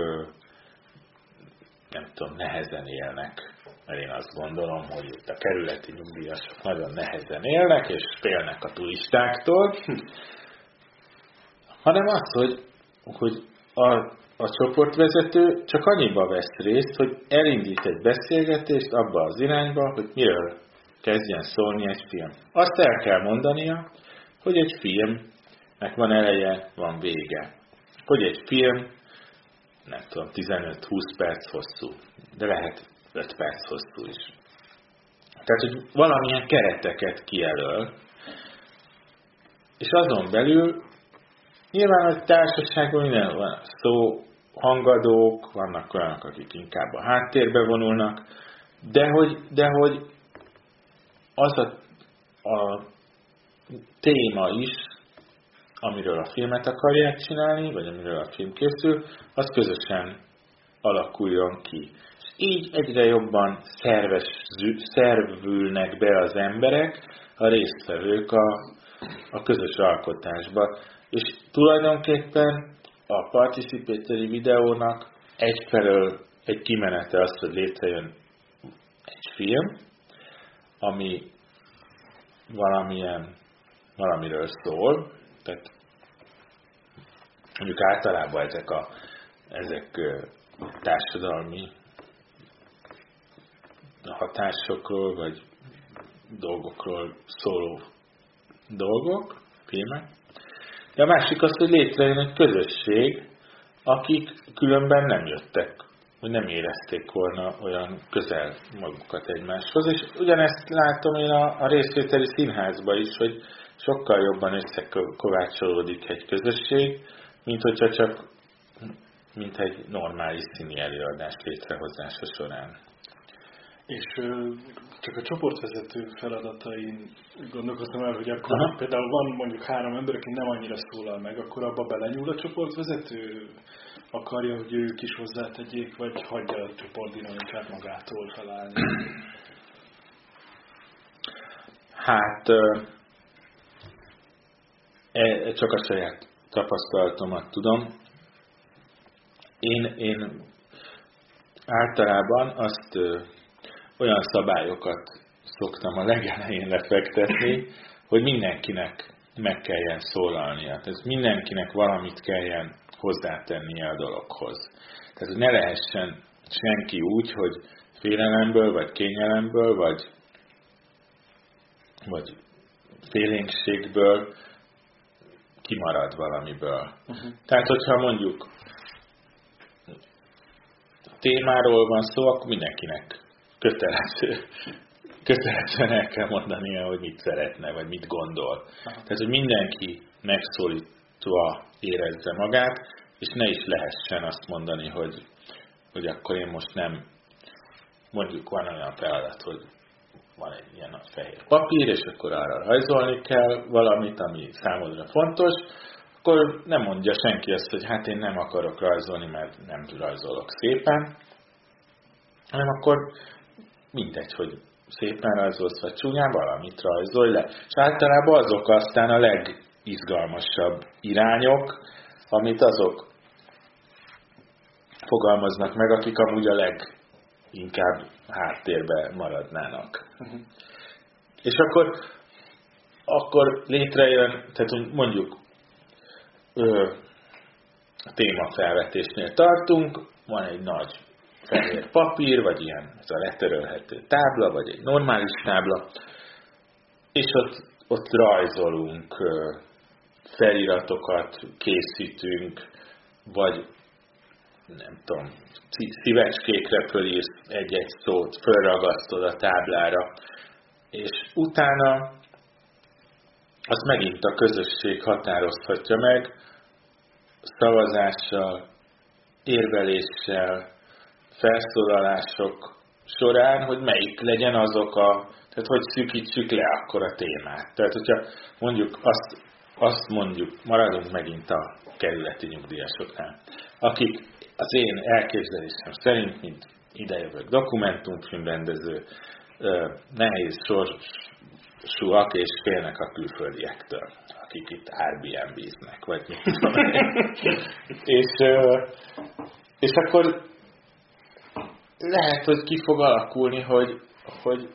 nem tudom, nehezen élnek. Mert én azt gondolom, hogy itt a kerületi nyugdíjasok nagyon nehezen élnek, és félnek a turistáktól, hanem az, hogy, hogy a, a csoportvezető csak annyiba vesz részt, hogy elindít egy beszélgetést abba az irányba, hogy miről kezdjen szólni egy film. Azt el kell mondania, hogy egy filmnek van eleje, van vége. Hogy egy film, nem tudom, 15-20 perc hosszú, de lehet 5 perc hosszú is. Tehát, hogy valamilyen kereteket kijelöl, és azon belül nyilván a társaságban minden van szó, hangadók, vannak olyanok, akik inkább a háttérbe vonulnak, de hogy, de hogy az a, a téma is, amiről a filmet akarják csinálni, vagy amiről a film készül, az közösen alakuljon ki. Így egyre jobban szerves, szervülnek be az emberek, a résztvevők a, a közös alkotásba. És tulajdonképpen a participatory videónak egyfelől egy kimenete az, hogy létrejön egy film, ami valamilyen valamiről szól, tehát mondjuk általában ezek a ezek társadalmi hatásokról, vagy dolgokról szóló dolgok, filmek. De a másik az, hogy létrejön egy közösség, akik különben nem jöttek, hogy nem érezték volna olyan közel magukat egymáshoz. És ugyanezt látom én a, a részvételi színházban is, hogy sokkal jobban összekovácsolódik egy közösség, mint hogyha csak mint egy normális színi előadás létrehozása során. És csak a csoportvezető feladatain gondolkoztam el, hogy akkor Aha. például van mondjuk három ember, aki nem annyira szólal meg, akkor abba belenyúl a csoportvezető? Akarja, hogy ők is hozzátegyék, vagy hagyja a csoportdinamikát magától felállni? Hát E, csak a saját tapasztalatomat tudom. Én, én általában azt olyan szabályokat szoktam a legelején lefektetni, hogy mindenkinek meg kelljen szólalnia. Tehát mindenkinek valamit kelljen hozzátennie a dologhoz. Tehát ne lehessen senki úgy, hogy félelemből, vagy kényelemből, vagy, vagy félénkségből kimarad valamiből. Uh-huh. Tehát, hogyha mondjuk témáról van szó, akkor mindenkinek kötelező, kötelezően el kell mondania, hogy mit szeretne, vagy mit gondol. Tehát, hogy mindenki megszólítva érezze magát, és ne is lehessen azt mondani, hogy, hogy akkor én most nem, mondjuk van olyan feladat, hogy van egy ilyen nagy fehér papír, és akkor arra rajzolni kell valamit, ami számodra fontos, akkor nem mondja senki azt, hogy hát én nem akarok rajzolni, mert nem rajzolok szépen, hanem akkor mindegy, hogy szépen rajzolsz, vagy csúnyán valamit rajzolj le. És általában azok aztán a legizgalmasabb irányok, amit azok fogalmaznak meg, akik amúgy a leg inkább háttérbe maradnának. Uh-huh. És akkor, akkor létrejön, tehát mondjuk ö, a témafelvetésnél tartunk, van egy nagy fehér papír, vagy ilyen ez a letörölhető tábla, vagy egy normális tábla, és ott, ott rajzolunk, feliratokat készítünk, vagy nem tudom, szívecskékre fölírsz egy-egy szót, fölragasztod a táblára, és utána azt megint a közösség határozhatja meg, szavazással, érveléssel, felszólalások során, hogy melyik legyen azok a, tehát hogy szűkítsük le akkor a témát. Tehát, hogyha mondjuk azt, azt mondjuk, maradunk megint a kerületi nyugdíjasoknál, akik az én elképzelésem szerint, mint idejövök dokumentumfilmrendező, nehéz sorsúak és félnek a külföldiektől, akik itt Airbnb-znek, vagy mit és, és akkor lehet, hogy ki fog alakulni, hogy, hogy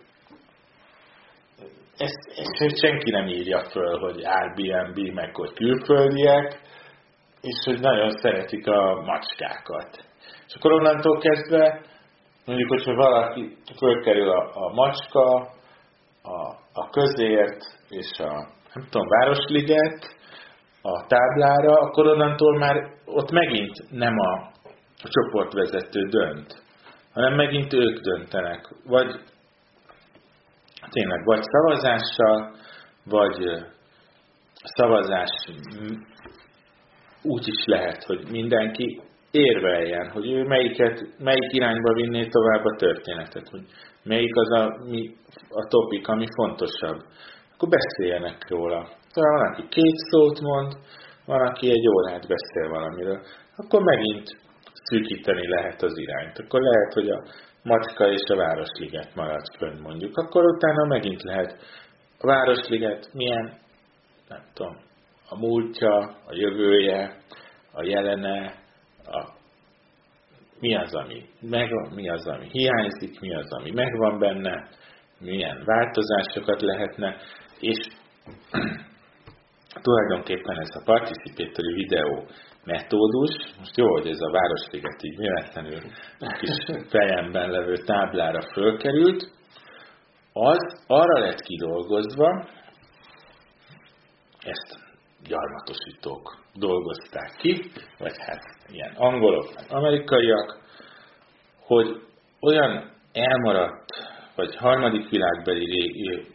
ezt, ezt senki nem írja föl, hogy Airbnb, meg hogy külföldiek, és hogy nagyon szeretik a macskákat. És akkor onnantól kezdve, mondjuk, hogyha valaki fölkerül a, a macska, a, a közért és a, nem tudom, Városliget a táblára, akkor onnantól már ott megint nem a, a csoportvezető dönt, hanem megint ők döntenek. Vagy tényleg vagy szavazással, vagy szavazás úgy is lehet, hogy mindenki érveljen, hogy ő melyiket, melyik irányba vinné tovább a történetet, hogy melyik az a, mi, a topik, ami fontosabb. Akkor beszéljenek róla. Tehát van, aki két szót mond, van, aki egy órát beszél valamiről. Akkor megint szűkíteni lehet az irányt. Akkor lehet, hogy a Macska és a Városliget marad fönn mondjuk. Akkor utána megint lehet a Városliget milyen, nem tudom, a múltja, a jövője, a jelene, a, mi az, ami megvan, mi az, ami hiányzik, mi az, ami megvan benne, milyen változásokat lehetne, és tulajdonképpen ez a participatory videó metódus, most jó, hogy ez a Városliget így véletlenül kis fejemben levő táblára fölkerült, az arra lett kidolgozva, ezt gyarmatosítók dolgozták ki, vagy hát ilyen angolok, amerikaiak, hogy olyan elmaradt, vagy harmadik világbeli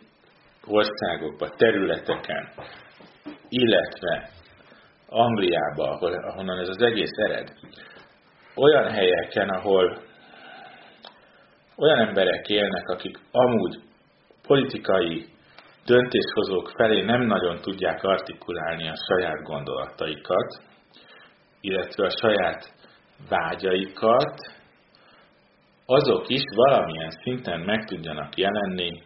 országokban, területeken, illetve Angliába, ahol, ahonnan ez az egész ered, olyan helyeken, ahol olyan emberek élnek, akik amúgy politikai döntéshozók felé nem nagyon tudják artikulálni a saját gondolataikat, illetve a saját vágyaikat, azok is valamilyen szinten meg tudjanak jelenni,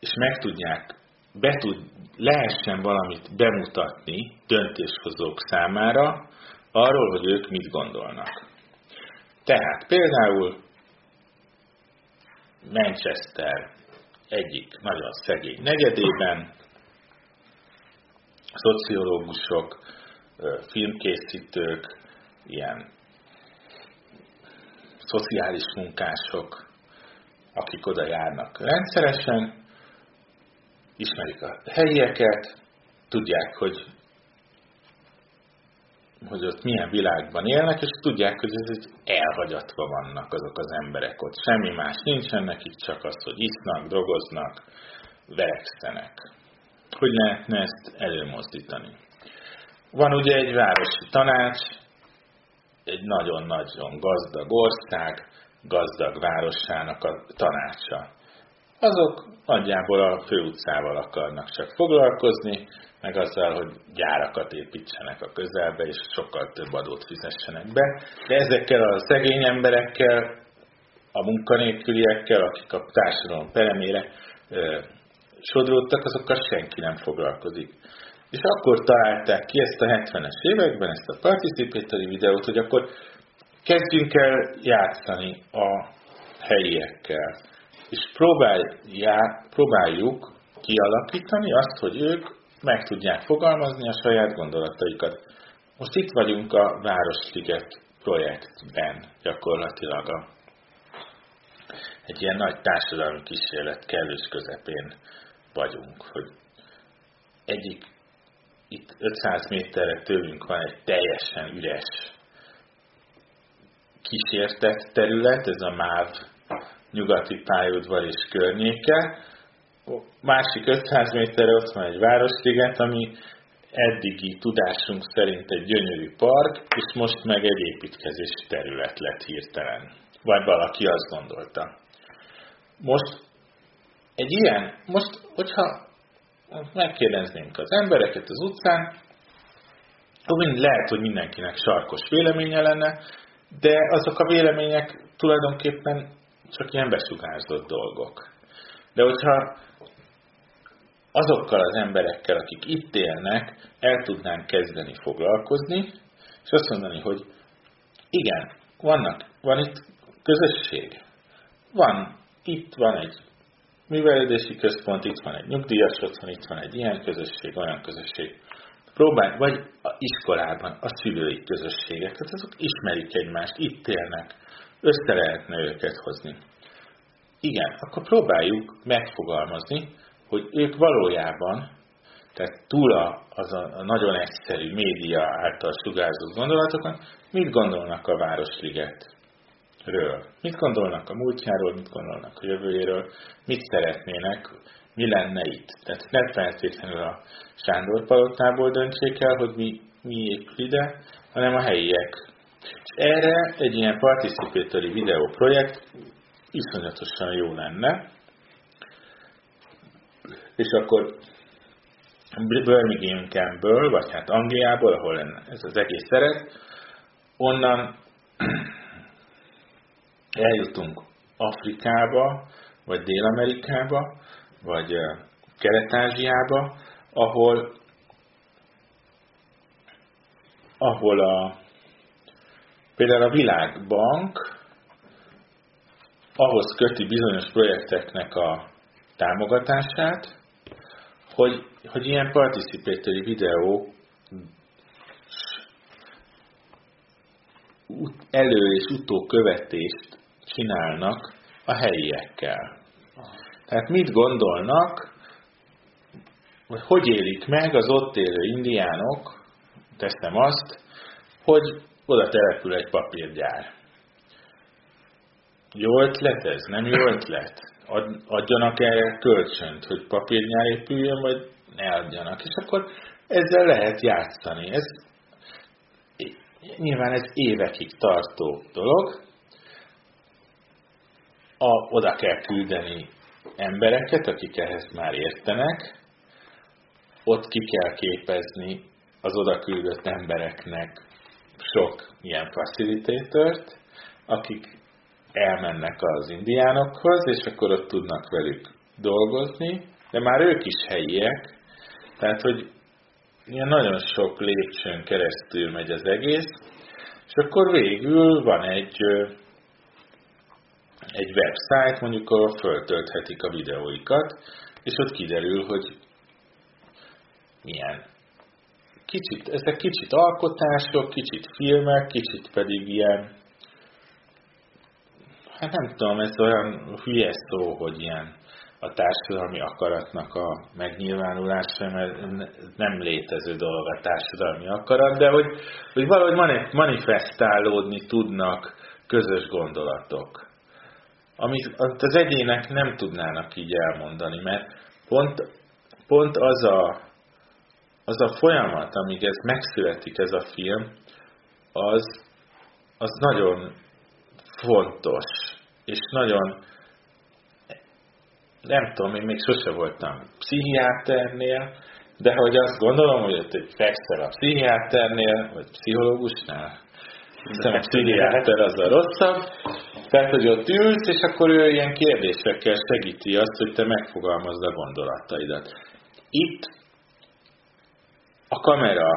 és meg tudják, be tud, lehessen valamit bemutatni döntéshozók számára arról, hogy ők mit gondolnak. Tehát például Manchester egyik nagyon szegény negyedében szociológusok, filmkészítők, ilyen szociális munkások, akik oda járnak rendszeresen, ismerik a helyieket, tudják, hogy, hogy ott milyen világban élnek, és tudják, hogy ez egy elhagyatva vannak azok az emberek ott. Semmi más nincsen nekik, csak az, hogy isznak, drogoznak, verekszenek. Hogy lehetne ezt előmozdítani? Van ugye egy városi tanács, egy nagyon-nagyon gazdag ország, gazdag városának a tanácsa azok nagyjából a főutcával akarnak csak foglalkozni, meg azzal, hogy gyárakat építsenek a közelbe, és sokkal több adót fizessenek be. De ezekkel a szegény emberekkel, a munkanélküliekkel, akik a társadalom peremére ö, sodródtak, azokkal senki nem foglalkozik. És akkor találták ki ezt a 70-es években, ezt a participatory videót, hogy akkor kezdjünk el játszani a helyiekkel és próbáljuk kialakítani azt, hogy ők meg tudják fogalmazni a saját gondolataikat. Most itt vagyunk a Városliget projektben gyakorlatilag a, egy ilyen nagy társadalmi kísérlet kellős közepén vagyunk, hogy egyik itt 500 méterre tőlünk van egy teljesen üres kísértett terület, ez a MÁV nyugati pályaudvar és környéke. Másik 500 méterre ott van egy városliget, ami eddigi tudásunk szerint egy gyönyörű park, és most meg egy építkezési terület lett hirtelen. Vagy valaki azt gondolta. Most egy ilyen, most, hogyha megkérdeznénk az embereket az utcán, akkor lehet, hogy mindenkinek sarkos véleménye lenne, de azok a vélemények tulajdonképpen csak ilyen besugárzott dolgok. De hogyha azokkal az emberekkel, akik itt élnek, el tudnánk kezdeni foglalkozni, és azt mondani, hogy igen, vannak, van itt közösség. Van, itt van egy művelődési központ, itt van egy nyugdíjas otthon, itt van egy ilyen közösség, olyan közösség. Próbálj, vagy a iskolában a szülői közösségek, tehát azok ismerik egymást, itt élnek, össze lehetne őket hozni. Igen, akkor próbáljuk megfogalmazni, hogy ők valójában, tehát túl a, az a, nagyon egyszerű média által sugárzott gondolatokon, mit gondolnak a Városligetről? Mit gondolnak a múltjáról, mit gondolnak a jövőjéről, mit szeretnének, mi lenne itt. Tehát nem feltétlenül a Sándor palotából döntsék el, hogy mi, mi épül ide, hanem a helyiek. És erre egy ilyen participatory videó projekt iszonyatosan jó lenne, és akkor Birminghamből, vagy hát Angliából, ahol ez az egész szeret, onnan eljutunk Afrikába, vagy Dél-Amerikába, vagy Kelet-Ázsiába, ahol, ahol a, például a Világbank ahhoz köti bizonyos projekteknek a támogatását, hogy, hogy ilyen participatory videó elő- és utókövetést csinálnak a helyiekkel. Tehát mit gondolnak, hogy hogy élik meg az ott élő indiánok, teszem azt, hogy oda települ egy papírgyár. Jó ötlet ez? Nem jó ötlet? Adjanak erre kölcsönt, hogy papírgyár épüljön, vagy ne adjanak. És akkor ezzel lehet játszani. Ez nyilván ez évekig tartó dolog. A, oda kell küldeni embereket, akik ehhez már értenek, ott ki kell képezni az oda küldött embereknek sok ilyen facilitatort, akik elmennek az indiánokhoz, és akkor ott tudnak velük dolgozni, de már ők is helyiek, tehát hogy ilyen nagyon sok lépcsőn keresztül megy az egész, és akkor végül van egy egy website, mondjuk ahol föltölthetik a videóikat, és ott kiderül, hogy milyen. Kicsit, ezek kicsit alkotások, kicsit filmek, kicsit pedig ilyen, hát nem tudom, ez olyan hülye szó, hogy ilyen a társadalmi akaratnak a megnyilvánulása, mert nem létező dolog a társadalmi akarat, de hogy, hogy valahogy manifestálódni tudnak közös gondolatok amit az egyének nem tudnának így elmondani, mert pont, pont az, a, az a folyamat, amíg ez megszületik ez a film, az, az nagyon fontos, és nagyon, nem tudom, én még sose voltam pszichiáternél, de hogy azt gondolom, hogy ott egy fekszel a pszichiáternél, vagy pszichológusnál, hiszen a pszichiáter az a rosszabb, tehát, hogy ott ülsz, és akkor ő ilyen kérdésekkel segíti azt, hogy te megfogalmazd a gondolataidat. Itt a kamera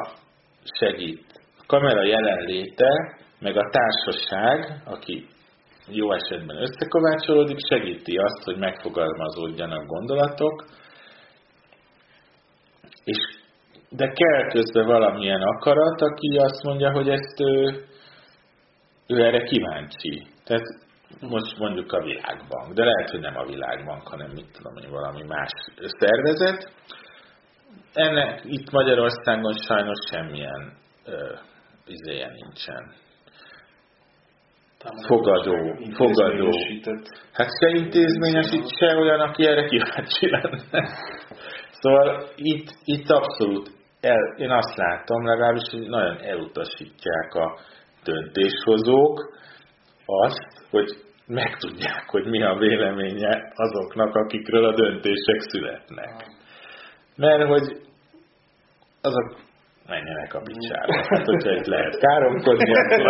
segít, a kamera jelenléte, meg a társaság, aki jó esetben összekovácsolódik, segíti azt, hogy megfogalmazódjanak gondolatok, és de kell közben valamilyen akarat, aki azt mondja, hogy ezt ő, ő erre kíváncsi. Tehát most mondjuk a világbank, de lehet, hogy nem a világbank, hanem mit tudom hogy valami más szervezet. Ennek itt Magyarországon sajnos semmilyen ö, izéje nincsen. Fogadó, fogadó. Hát se intézményesít, se olyan, aki erre kíváncsi lenne. Szóval itt, itt abszolút, el, én azt látom legalábbis, hogy nagyon elutasítják a döntéshozók azt, hogy megtudják, hogy mi a véleménye azoknak, akikről a döntések születnek. Mert hogy azok menjenek a bicsába. Hát, hogyha itt lehet káromkodni, akkor,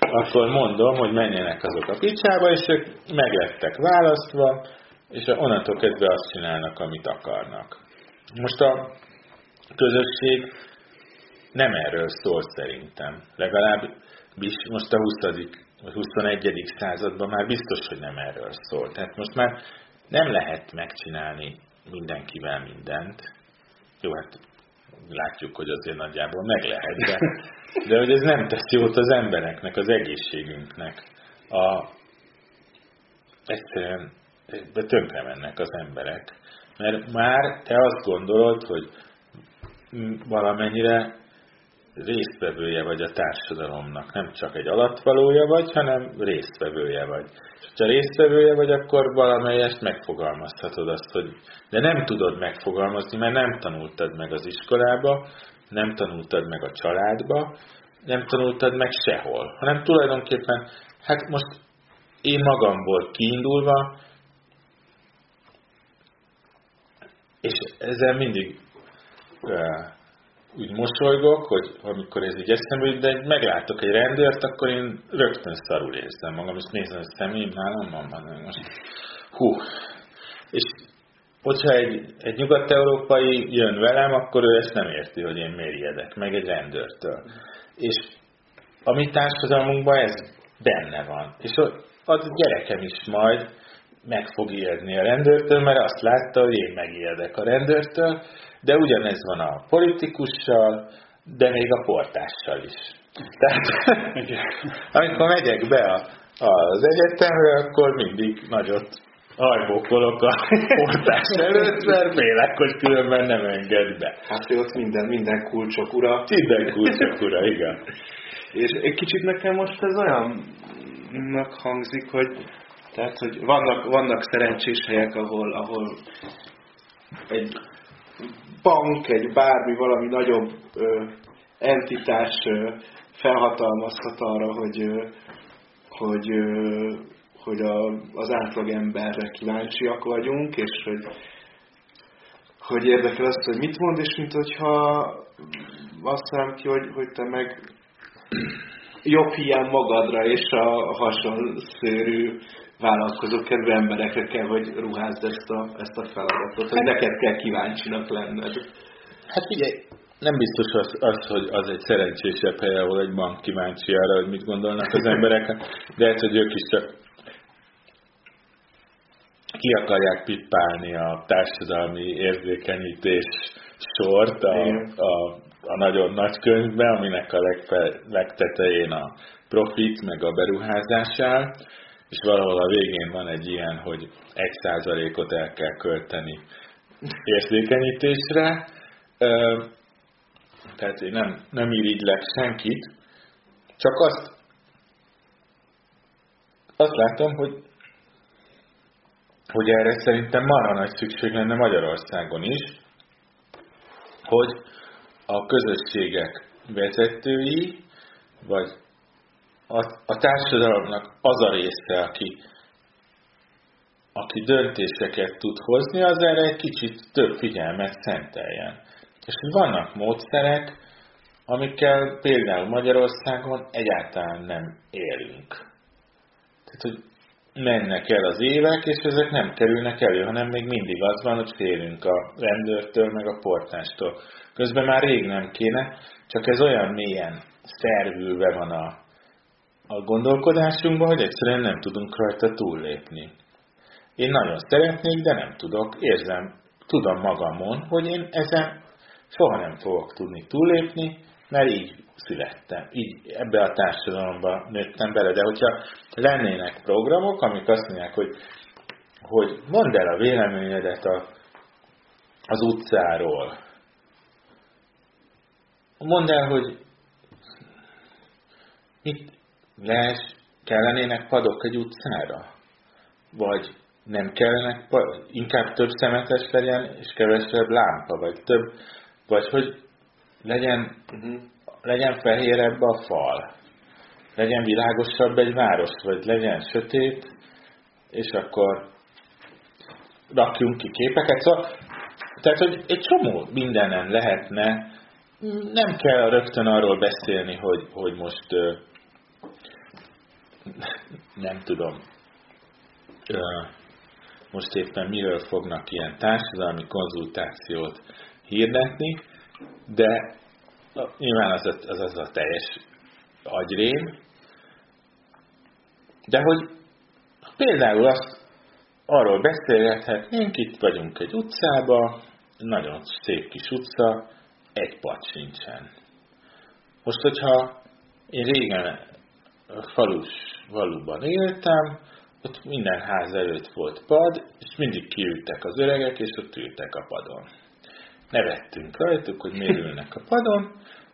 akkor mondom, hogy menjenek azok a bicsába, és ők meglettek választva, és onnantól kezdve azt csinálnak, amit akarnak. Most a közösség nem erről szól szerintem. Legalább most a 20. vagy 21. században már biztos, hogy nem erről szól. Tehát most már nem lehet megcsinálni mindenkivel mindent. Jó, hát látjuk, hogy azért nagyjából meg lehet, de, de hogy ez nem tesz jót az embereknek, az egészségünknek. A, egyszerűen de tönkre mennek az emberek. Mert már te azt gondolod, hogy valamennyire résztvevője vagy a társadalomnak. Nem csak egy alatvalója vagy, hanem résztvevője vagy. És ha résztvevője vagy, akkor valamelyest megfogalmazhatod azt, hogy de nem tudod megfogalmazni, mert nem tanultad meg az iskolába, nem tanultad meg a családba, nem tanultad meg sehol, hanem tulajdonképpen, hát most én magamból kiindulva, és ezzel mindig úgy mosolygok, hogy amikor ez így eszembe jut, de meglátok egy rendőrt, akkor én rögtön szarul érzem magam, és nézem a személyim, nálam van, van, most hú. És hogyha egy, egy nyugat-európai jön velem, akkor ő ezt nem érti, hogy én mérjedek, meg egy rendőrtől. És a mi társadalmunkban ez benne van. És a gyerekem is majd meg fog ijedni a rendőrtől, mert azt látta, hogy én megijedek a rendőrtől, de ugyanez van a politikussal, de még a portással is. Tehát amikor megyek be a, az egyetemre, akkor mindig nagyot hajbókolok a portás előtt, mert félek, hogy különben nem enged be. Hát hogy ott minden, minden kulcsok ura. Minden kulcsok ura, igen. És egy kicsit nekem most ez olyannak hangzik, hogy tehát, hogy vannak, vannak szerencsés helyek, ahol, ahol egy bank, egy bármi, valami nagyobb ö, entitás ö, felhatalmazhat arra, hogy, ö, hogy, ö, hogy a, az átlag emberre kíváncsiak vagyunk, és hogy, hogy érdekel azt, hogy mit mond, és mint hogyha azt jelenti, hogy, hogy te meg jobb hiány magadra és a hasonszörű vállalkozókedvű emberekre kell, hogy ruházd ezt a, ezt a feladatot, hogy neked kell kíváncsinak lenned. Hát ugye, nem biztos az, az, hogy az egy szerencsésebb hely, ahol egy bank kíváncsi arra, hogy mit gondolnak az emberek, de hát, hogy ők is csak ki akarják pippálni a társadalmi érzékenyítés sort a, a, a nagyon nagy könyvbe, aminek a legfe, legtetején a profit meg a beruházás áll, és valahol a végén van egy ilyen, hogy egy százalékot el kell költeni érzékenyítésre. Tehát én nem, nem irigylek senkit, csak azt, azt látom, hogy, hogy erre szerintem marha nagy szükség lenne Magyarországon is, hogy a közösségek vezetői, vagy a, a társadalomnak az a része, aki, aki döntéseket tud hozni, az erre egy kicsit több figyelmet szenteljen. És vannak módszerek, amikkel például Magyarországon egyáltalán nem élünk. Tehát, hogy mennek el az évek, és ezek nem kerülnek elő, hanem még mindig az van, hogy félünk a rendőrtől, meg a portástól. Közben már rég nem kéne, csak ez olyan mélyen szervülve van a, a gondolkodásunkban, hogy egyszerűen nem tudunk rajta túllépni. Én nagyon szeretnék, de nem tudok. Érzem, tudom magamon, hogy én ezen soha nem fogok tudni túllépni, mert így születtem. Így ebbe a társadalomba nőttem bele. De hogyha lennének programok, amik azt mondják, hogy, hogy mondd el a véleményedet a, az utcáról. Mondd el, hogy mit lesz, kellenének padok egy utcára? Vagy nem kellenek, inkább több szemetes legyen, és kevesebb lámpa, vagy több, vagy hogy legyen, uh-huh. legyen fehérebb a fal, legyen világosabb egy város, vagy legyen sötét, és akkor rakjunk ki képeket. Szóval, tehát, hogy egy csomó mindenen lehetne, nem kell rögtön arról beszélni, hogy, hogy most nem tudom, most éppen miről fognak ilyen társadalmi konzultációt hirdetni, de nyilván az az, az, az a teljes agyrém, de hogy például azt arról beszélgethetnénk, itt vagyunk egy utcába, nagyon szép kis utca, egy pad sincsen. Most, hogyha én régen falus valuban éltem, ott minden ház előtt volt pad, és mindig kiültek az öregek, és ott ültek a padon. Nevettünk rajtuk, hogy miért ülnek a padon,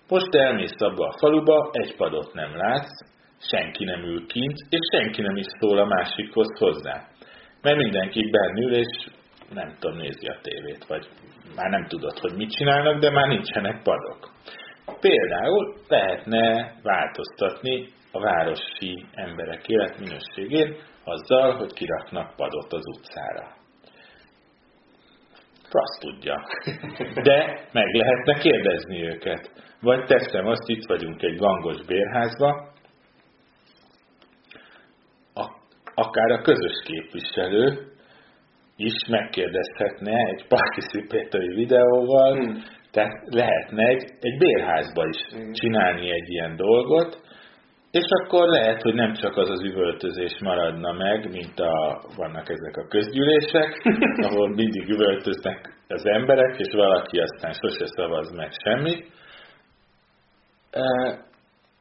most elmész abba a faluba, egy padot nem látsz, senki nem ül kint, és senki nem is szól a másikhoz hozzá. Mert mindenki bennül, és nem tudom, nézi a tévét, vagy már nem tudod, hogy mit csinálnak, de már nincsenek padok. Például lehetne változtatni a városi emberek életminőségén azzal, hogy kiraknak padot az utcára. Azt tudja. De meg lehetne kérdezni őket. Vagy teszem azt, itt vagyunk egy gangos bérházba, akár a közös képviselő is megkérdezhetne egy participatory videóval, hmm. tehát lehetne egy, egy bérházba is hmm. csinálni egy ilyen dolgot, és akkor lehet, hogy nem csak az az üvöltözés maradna meg, mint a, vannak ezek a közgyűlések, ahol mindig üvöltöznek az emberek, és valaki aztán sose szavaz meg semmit.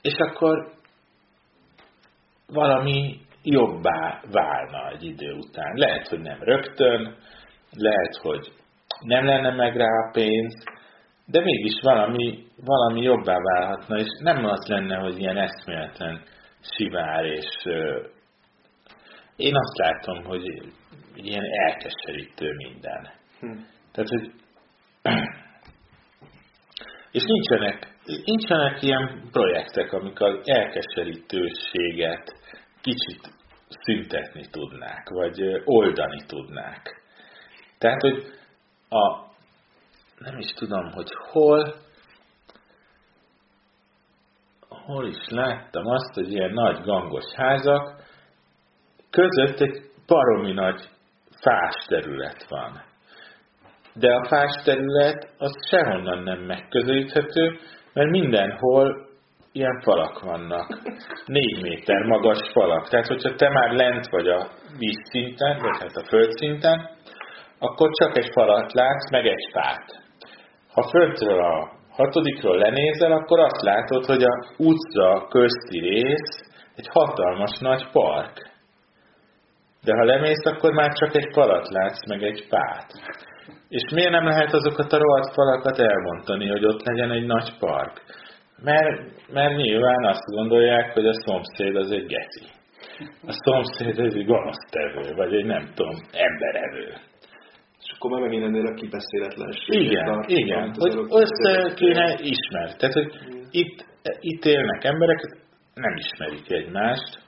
És akkor valami jobbá válna egy idő után. Lehet, hogy nem rögtön, lehet, hogy nem lenne meg rá a pénz, de mégis valami, valami jobbá válhatna, és nem az lenne, hogy ilyen eszméletlen sivár, és uh, én azt látom, hogy ilyen elkeserítő minden. Hm. Tehát, hogy és nincsenek, nincsenek ilyen projektek, amik az elkeserítőséget kicsit szüntetni tudnák, vagy oldani tudnák. Tehát, hogy a, nem is tudom, hogy hol, hol is láttam azt, hogy ilyen nagy gangos házak között egy baromi nagy fás terület van. De a fás terület az sehonnan nem megközelíthető, mert mindenhol ilyen falak vannak. Négy méter magas falak. Tehát, hogyha te már lent vagy a vízszinten, vagy hát a földszinten, akkor csak egy falat látsz, meg egy fát. Ha föntről a hatodikról lenézel, akkor azt látod, hogy a utca közti rész egy hatalmas nagy park. De ha lemész, akkor már csak egy falat látsz, meg egy fát. És miért nem lehet azokat a rohadt falakat elmondani, hogy ott legyen egy nagy park? Mert, mert nyilván azt gondolják, hogy a szomszéd az egy geci. A szomszéd ez egy gonosztevő, vagy egy nem tudom, emberevő. Akkor már megint ennél a kibeszéletlenség. Igen, igen. Hogy össze kéne ismer. Tehát, hogy itt, itt élnek emberek, nem ismerik egymást,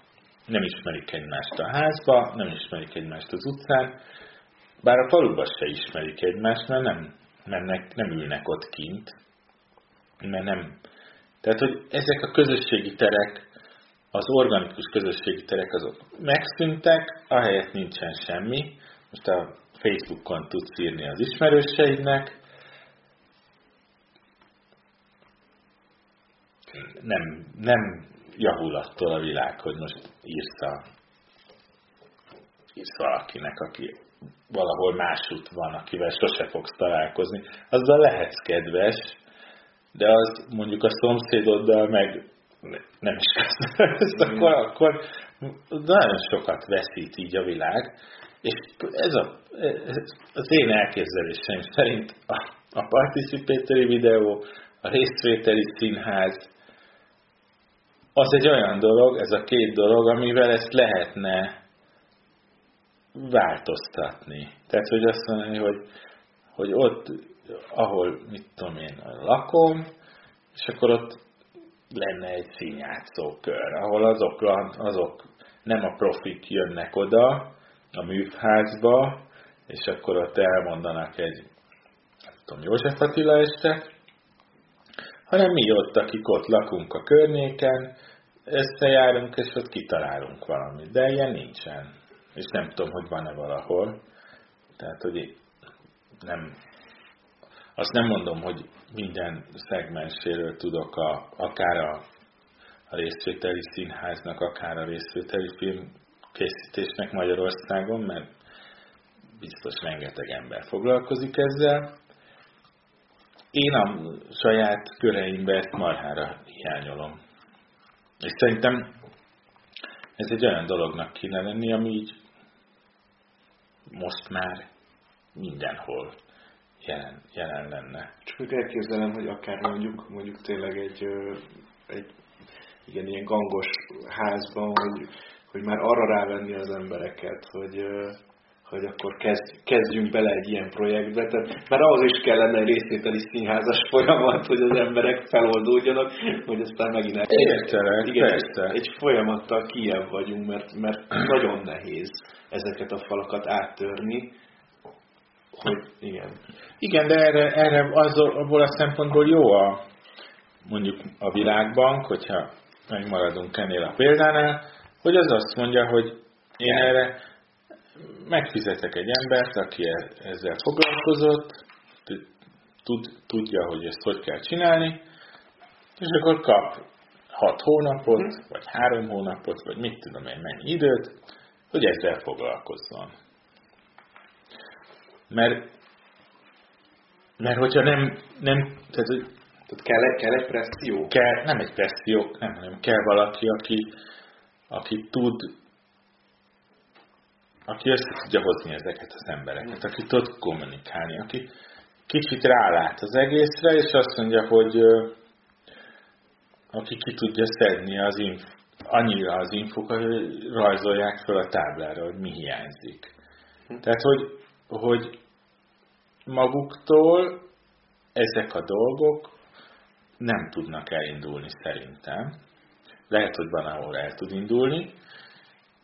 nem ismerik egymást a házba, nem ismerik egymást az utcán, bár a faluban se ismerik egymást, mert nem mennek, nem ülnek ott kint, mert nem, tehát, hogy ezek a közösségi terek, az organikus közösségi terek azok megszűntek, ahelyett nincsen semmi. Most a Facebookon tudsz írni az ismerőseidnek, nem, nem javul attól a világ, hogy most írsz, a, írsz valakinek, aki valahol másút van, akivel sose fogsz találkozni. Azzal lehetsz kedves, de az mondjuk a szomszédoddal meg nem is köszönöm, akkor, akkor nagyon sokat veszít így a világ, és ez a, ez az én elképzelésem szerint a, a participatory videó, a részvételi színház, az egy olyan dolog, ez a két dolog, amivel ezt lehetne változtatni. Tehát, hogy azt mondani, hogy, hogy ott, ahol, mit tudom én, lakom, és akkor ott lenne egy színjátszókör, ahol azok, azok nem a profik jönnek oda a műfházba, és akkor ott elmondanak egy, nem tudom, József Attila este, hanem mi ott, akik ott lakunk a környéken, összejárunk, és ott kitalálunk valamit. De ilyen nincsen. És nem tudom, hogy van-e valahol. Tehát, hogy nem, azt nem mondom, hogy minden szegmenséről tudok a, akár a, a részvételi színháznak, akár a részvételi film készítésnek Magyarországon, mert biztos rengeteg ember foglalkozik ezzel. Én a saját köreimbe ezt marhára hiányolom. És szerintem ez egy olyan dolognak kéne lenni, ami így most már mindenhol jelen, jelen lenne. Csak elképzelem, hogy akár mondjuk, mondjuk tényleg egy, egy igen, ilyen gangos házban, hogy, hogy már arra rávenni az embereket, hogy, hogy akkor kezd, kezdjünk bele egy ilyen projektbe. Tehát már ahhoz is kellene egy részvételi színházas folyamat, hogy az emberek feloldódjanak, hogy aztán megint el... Értelek, igen, persze. Egy, folyamattal kijebb vagyunk, mert, mert nagyon nehéz ezeket a falakat áttörni, hogy igen. Igen, de erre, erre az, abból a szempontból jó a mondjuk a világbank, hogyha megmaradunk ennél a példánál, hogy az azt mondja, hogy én erre megfizetek egy embert, aki e- ezzel foglalkozott, tud, tudja, hogy ezt hogy kell csinálni, és akkor kap hat hónapot, hm. vagy három hónapot, vagy mit tudom én, mennyi időt, hogy ezzel foglalkozzon. Mert, mert hogyha nem, nem tehát, tehát kell, egy, kell egy presszió? Kell, nem egy presszió, nem, hanem kell valaki, aki, aki tud aki össze tudja hozni ezeket az embereket, aki tud kommunikálni, aki kicsit rálát az egészre, és azt mondja, hogy aki ki tudja szedni az inf, annyira az infokat, hogy rajzolják fel a táblára, hogy mi hiányzik. Hm. Tehát, hogy, hogy maguktól ezek a dolgok nem tudnak elindulni szerintem. Lehet, hogy van, ahol el tud indulni,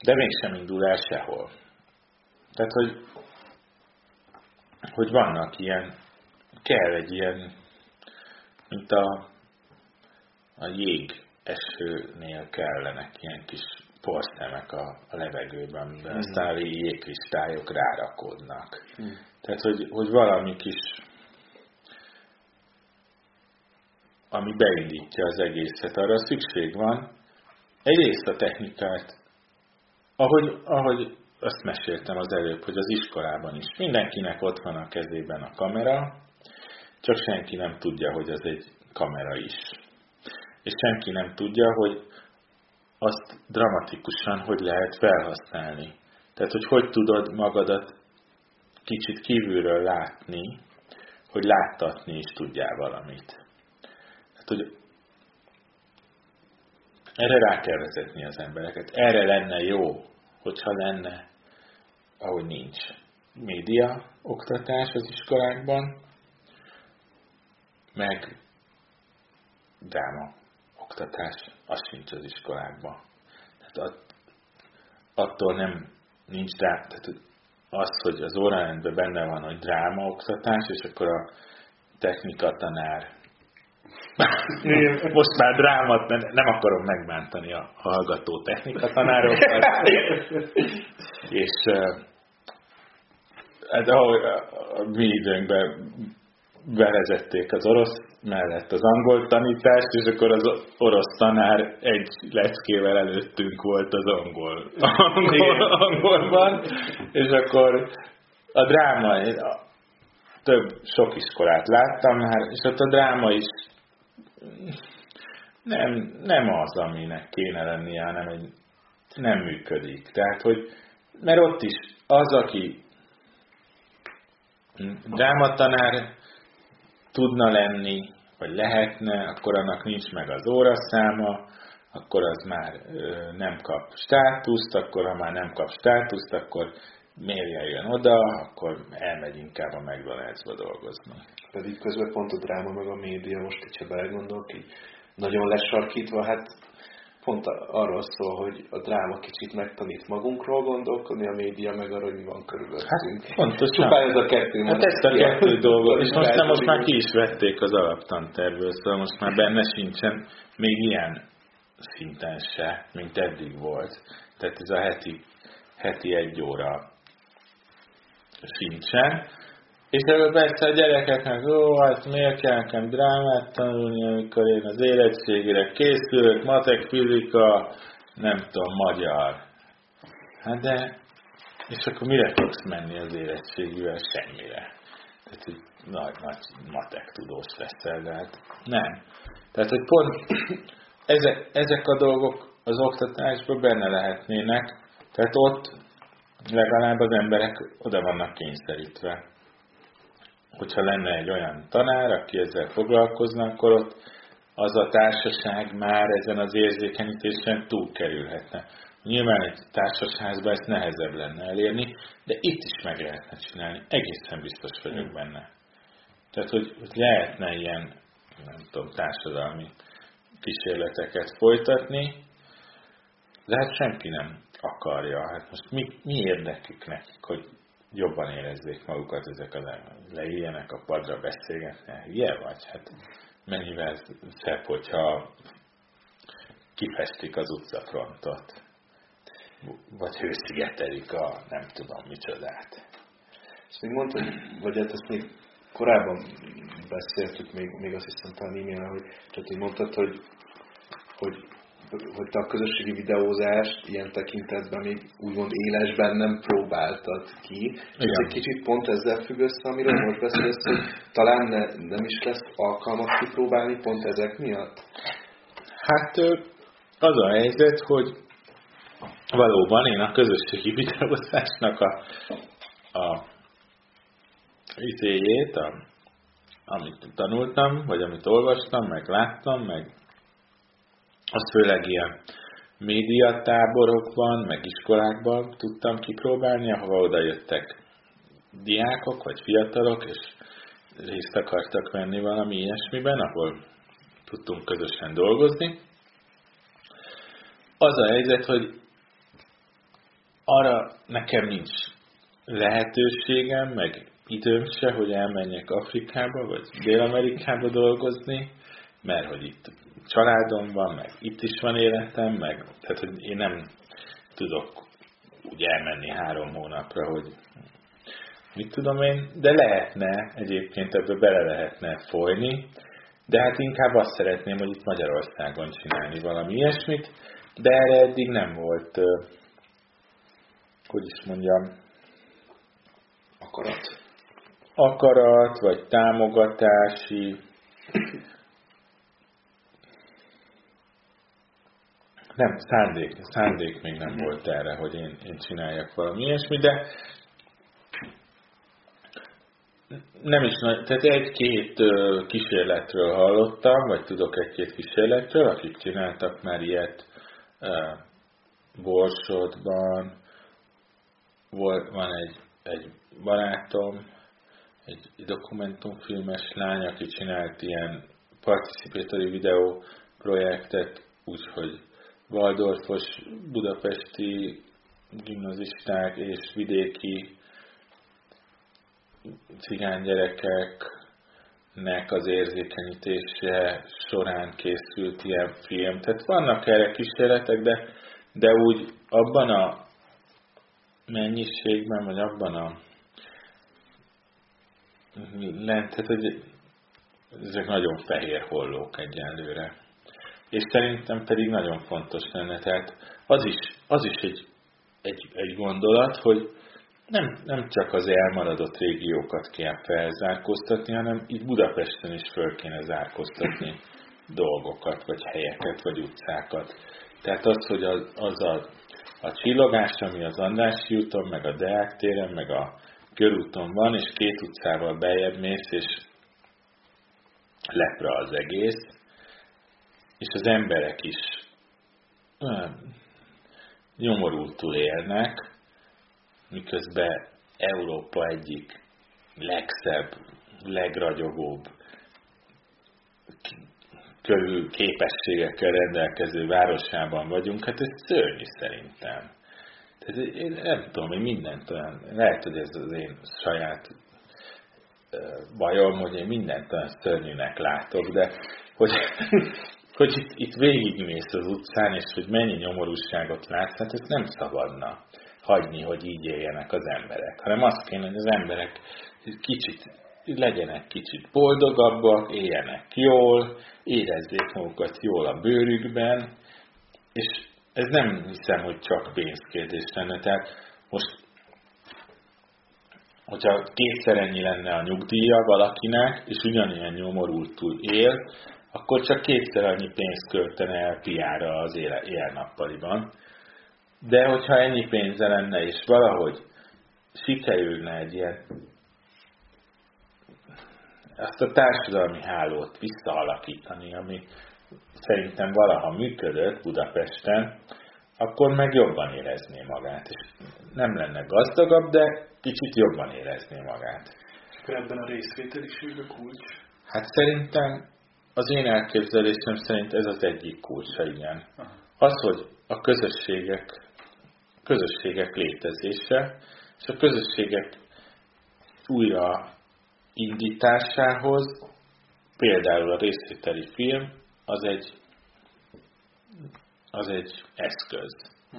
de mégsem indul el sehol. Tehát, hogy, hogy vannak ilyen, kell egy ilyen, mint a, a jég esőnél kellenek ilyen kis porszemek a, a levegőben, amiben mm. aztán jégkristályok rárakódnak. Mm. Tehát, hogy, hogy valami kis, ami beindítja az egészet, arra szükség van. Egyrészt a technikát, ahogy, ahogy azt meséltem az előbb, hogy az iskolában is mindenkinek ott van a kezében a kamera, csak senki nem tudja, hogy az egy kamera is. És senki nem tudja, hogy azt dramatikusan hogy lehet felhasználni. Tehát, hogy hogy tudod magadat kicsit kívülről látni, hogy láttatni is tudjál valamit. Tehát, hogy erre rá kell vezetni az embereket. Erre lenne jó, hogyha lenne ahogy nincs média oktatás az iskolákban, meg dráma oktatás, az sincs az iskolákban. Tehát attól nem nincs dráma, tehát az, hogy az órarendben benne van, hogy dráma oktatás, és akkor a technika tanár most már drámat, mert nem akarom megbántani a hallgató technika tanárokat. és ez ahogy a mi időnkben bevezették az orosz mellett az angol tanítást, és akkor az orosz tanár egy leckével előttünk volt az angol, angol angolban, és akkor a dráma, több, sok iskolát láttam már, és ott a dráma is nem, nem az, aminek kéne lennie, hanem egy, nem működik. Tehát, hogy, mert ott is az, aki drámatanár tudna lenni, vagy lehetne, akkor annak nincs meg az óraszáma, akkor az már nem kap státuszt, akkor ha már nem kap státuszt, akkor miért jöjjön oda, akkor elmegy inkább a McDonald's-ba dolgozni. Pedig közben pont a dráma meg a média most, hogyha belegondolok, így nagyon lesarkítva, hát pont arról szól, hogy a dráma kicsit megtanít magunkról gondolkodni, a média meg arra, hogy mi van körülöttünk. Hát pontosan. Csupán ez a kettő. Hát ezt a kettő dolgot, és most, nem, most már ki is vették az alaptantervből, szóval most már benne sincsen még ilyen szinten se, mint eddig volt. Tehát ez a heti, heti egy óra sincsen. És ebből persze a gyerekeknek, ó, hát miért kell nekem drámát tanulni, amikor én az érettségére készülök, matek, fizika, nem tudom, magyar. Hát de, és akkor mire fogsz menni az érettségével? Semmire. Tehát, hogy nagy, nagy matek tudós leszel, de hát nem. Tehát, hogy pont ezek, ezek a dolgok az oktatásban benne lehetnének, tehát ott legalább az emberek oda vannak kényszerítve. Hogyha lenne egy olyan tanár, aki ezzel foglalkozna, akkor ott az a társaság már ezen az érzékenyítésen túlkerülhetne. Nyilván egy társasházban ezt nehezebb lenne elérni, de itt is meg lehetne csinálni. Egészen biztos vagyok benne. Tehát, hogy lehetne ilyen, nem tudom, társadalmi kísérleteket folytatni, de hát senki nem akarja. Hát most mi, mi érdekük nekik, hogy jobban érezzék magukat ezek a leüljenek a padra beszélgetni? Hülye vagy? Hát mennyivel szebb, hogyha kifestik az utcafrontot, vagy hőszigetelik a nem tudom micsodát. És még mondtad, vagy hát ezt még korábban beszéltük, még, még azt hiszem talán e hogy csak így mondtad, hogy, hogy hogy te a közösségi videózást ilyen tekintetben még úgymond élesben nem próbáltad ki. És ez egy kicsit pont ezzel függ össze, amiről most beszélsz, hogy talán ne, nem is lesz alkalmat kipróbálni pont ezek miatt? Hát az a helyzet, hogy valóban én a közösségi videózásnak a, a izéjét, a, amit tanultam, vagy amit olvastam, meg láttam, meg azt főleg ilyen médiatáborokban, meg iskolákban tudtam kipróbálni, ahova oda jöttek diákok vagy fiatalok, és részt akartak venni valami ilyesmiben, ahol tudtunk közösen dolgozni. Az a helyzet, hogy arra nekem nincs lehetőségem, meg időm se, hogy elmenjek Afrikába vagy Dél-Amerikába dolgozni, mert hogy itt családom van, meg itt is van életem, meg tehát, hogy én nem tudok úgy elmenni három hónapra, hogy mit tudom én, de lehetne, egyébként ebből bele lehetne folyni, de hát inkább azt szeretném, hogy itt Magyarországon csinálni valami ilyesmit, de erre eddig nem volt, hogy is mondjam, akarat. Akarat, vagy támogatási nem, szándék, szándék még nem volt erre, hogy én, én csináljak valami ilyesmi, de nem is nagy, tehát egy-két kísérletről hallottam, vagy tudok egy-két kísérletről, akik csináltak már ilyet Borsodban, van egy, egy barátom, egy dokumentumfilmes lány, aki csinált ilyen participatory videó projektet, úgyhogy Waldorfos budapesti gimnazisták és vidéki cigánygyerekeknek az érzékenyítése során készült ilyen film. Tehát vannak erre kísérletek, de, de úgy abban a mennyiségben, vagy abban a lent, tehát hogy ezek nagyon fehér hollók egyenlőre és szerintem pedig nagyon fontos lenne. Tehát az is, az is egy, egy, egy gondolat, hogy nem, nem csak az elmaradott régiókat kell felzárkóztatni, hanem itt Budapesten is föl kéne zárkóztatni dolgokat, vagy helyeket, vagy utcákat. Tehát az, hogy az, az a, a csillogás, ami az Andrássy úton, meg a Deák téren, meg a körúton van, és két utcával bejebb mész, és lepra az egész, és az emberek is nyomorultul élnek, miközben Európa egyik legszebb, legragyogóbb, körül képességekkel rendelkező városában vagyunk, hát ez szörnyű szerintem. Tehát én nem tudom, hogy mindent olyan, lehet, hogy ez az én saját bajom, hogy én mindent olyan szörnyűnek látok, de hogy, hogy itt, itt végigmész az utcán, és hogy mennyi nyomorúságot látsz, hát ezt nem szabadna hagyni, hogy így éljenek az emberek, hanem azt kéne, hogy az emberek kicsit legyenek kicsit boldogabbak, éljenek jól, érezzék magukat jól a bőrükben, és ez nem hiszem, hogy csak pénzkérdés lenne. Tehát most, hogyha kétszer ennyi lenne a nyugdíja valakinek, és ugyanilyen nyomorultul él, akkor csak kétszer annyi pénzt költene el piára az éjjel-nappaliban. De hogyha ennyi pénze lenne, és valahogy sikerülne egy ilyen azt a társadalmi hálót visszaalakítani, ami szerintem valaha működött Budapesten, akkor meg jobban érezné magát. És nem lenne gazdagabb, de kicsit jobban érezné magát. És ebben a részvételiség a kulcs? Hát szerintem az én elképzelésem szerint ez az egyik kulcsa, igen. Az, hogy a közösségek, közösségek létezése, és a közösségek újra indításához, például a részvételi film, az egy, az egy eszköz. Hm.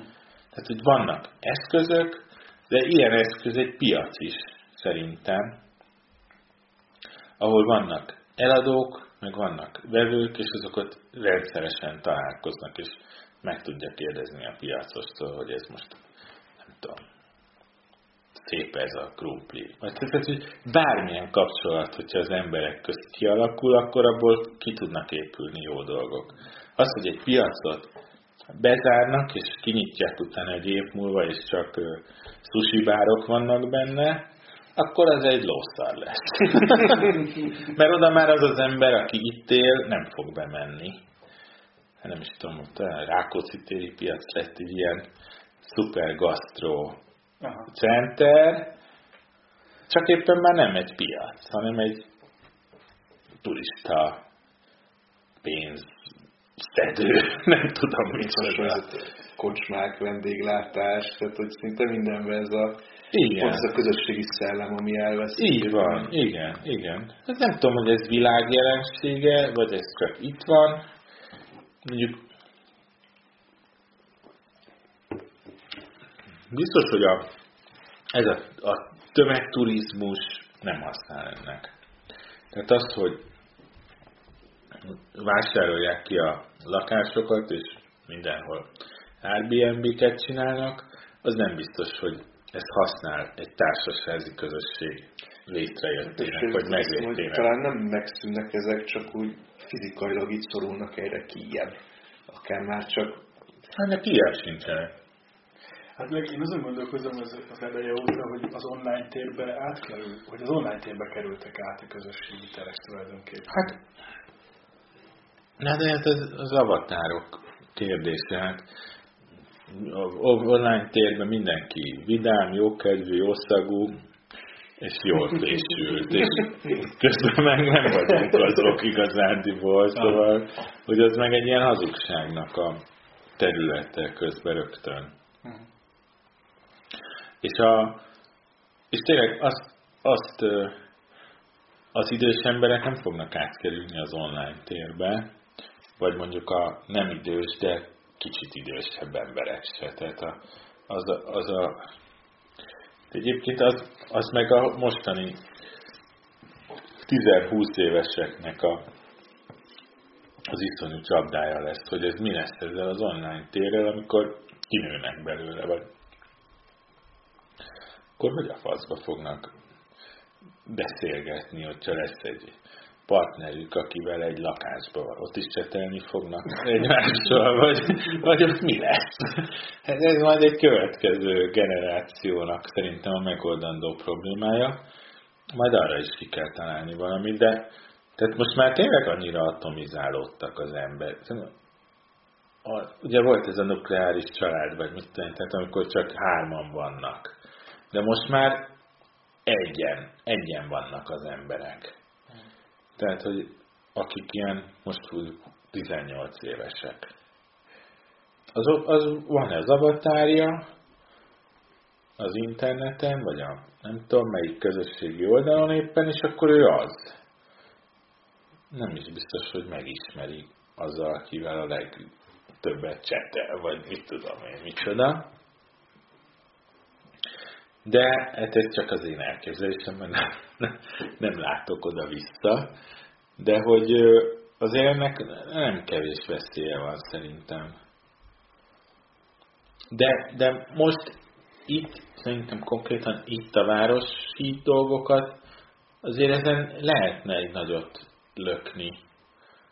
Tehát, hogy vannak eszközök, de ilyen eszköz egy piac is, szerintem, ahol vannak eladók, meg vannak vevők, és azokat rendszeresen találkoznak, és meg tudja kérdezni a piacostól, hogy ez most, nem tudom, szép ez a krumpli. Tehát, hogy bármilyen kapcsolat, hogyha az emberek közt kialakul, akkor abból ki tudnak épülni jó dolgok. Az, hogy egy piacot bezárnak, és kinyitják utána egy év múlva, és csak sushi bárok vannak benne, akkor az egy lószar lesz. Mert oda már az az ember, aki itt él, nem fog bemenni. Hát nem is tudom, ott a Rákóczi téri piac lett egy ilyen szuper gasztró Aha. center, csak éppen már nem egy piac, hanem egy turista pénz szedő, nem tudom mit mondani. Kocsmák, vendéglátás, tehát hogy szinte mindenben ez a, igen. az a közösségi szellem, ami elvesz. Így van, igen, igen. Hát nem tudom, hogy ez világjelensége, vagy ez csak itt van. Mondjuk biztos, hogy a, ez a, a tömegturizmus nem használ ennek. Tehát az, hogy vásárolják ki a lakásokat, és mindenhol Airbnb-ket csinálnak, az nem biztos, hogy ezt használ egy társasági közösség létrejöttének, vagy meglétének. Talán nem megszűnnek ezek, csak úgy fizikailag itt szorulnak egyre kijebb. Akár már csak... Hát de kijebb sincsenek. Hát meg én azon gondolkozom az, az eleje óta, hogy az online térbe átkerül, hogy az online térbe kerültek át a közösségi terek tulajdonképpen. Hát, na de hát az, az avatárok kérdése. Hát, online térben mindenki vidám, jókedvű, jószagú, és jól fésült, és közben meg nem vagyunk azok igazándiból, szóval, hogy az meg egy ilyen hazugságnak a területe közben rögtön. És, a, és tényleg azt, azt az idős emberek nem fognak átkerülni az online térbe, vagy mondjuk a nem idős, de kicsit idősebb emberek se. Tehát a, az, a, az a, egyébként az, az meg a mostani 10-20 éveseknek a, az iszonyú csapdája lesz, hogy ez mi lesz ezzel az online térrel, amikor kinőnek belőle, vagy akkor hogy a faszba fognak beszélgetni, hogyha lesz egy partnerük, akivel egy lakásban van. Ott is csetelni fognak egymással, vagy, vagy ott mi lesz? Hát ez majd egy következő generációnak szerintem a megoldandó problémája. Majd arra is ki kell találni valamit, de tehát most már tényleg annyira atomizálódtak az ember. A, ugye volt ez a nukleáris család, vagy mit tudom, tehát amikor csak hárman vannak. De most már egyen, egyen vannak az emberek. Tehát, hogy akik ilyen most 18 évesek. Az, az van ez avatárja az interneten, vagy a nem tudom melyik közösségi oldalon éppen, és akkor ő az. Nem is biztos, hogy megismeri azzal, akivel a legtöbbet csetel, vagy mit tudom én, micsoda. De hát ez csak az én elképzelésem, mert nem, nem, látok oda-vissza. De hogy azért ennek nem kevés veszélye van szerintem. De, de most itt, szerintem konkrétan itt a városi dolgokat, azért ezen lehetne egy nagyot lökni,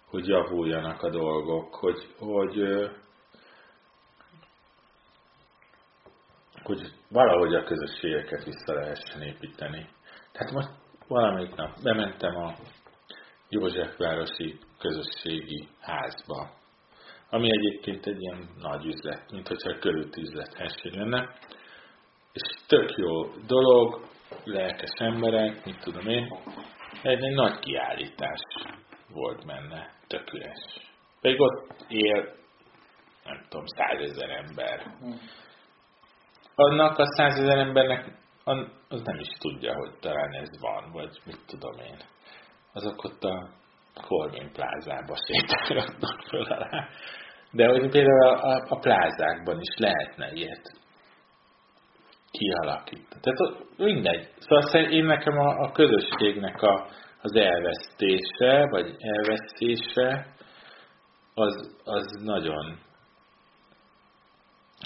hogy javuljanak a dolgok, hogy, hogy hogy valahogy a közösségeket vissza lehessen építeni. Tehát most valamelyik nap bementem a Józsefvárosi közösségi házba, ami egyébként egy ilyen nagy üzlet, mint hogyha körülti üzlethesség lenne, és tök jó dolog, lelkes emberek, mit tudom én, egy, egy nagy kiállítás volt benne, tök üres. Pedig ott él, nem tudom, százezer ember. Annak a százezer embernek az nem is tudja, hogy talán ez van, vagy mit tudom én. Azok ott a Corvin plázába sétálgatnak föl alá. De hogy például a, a, a plázákban is lehetne ilyet kialakítani. Tehát mindegy. Szóval én nekem a, a közösségnek a, az elvesztése, vagy elvesztése, az, az nagyon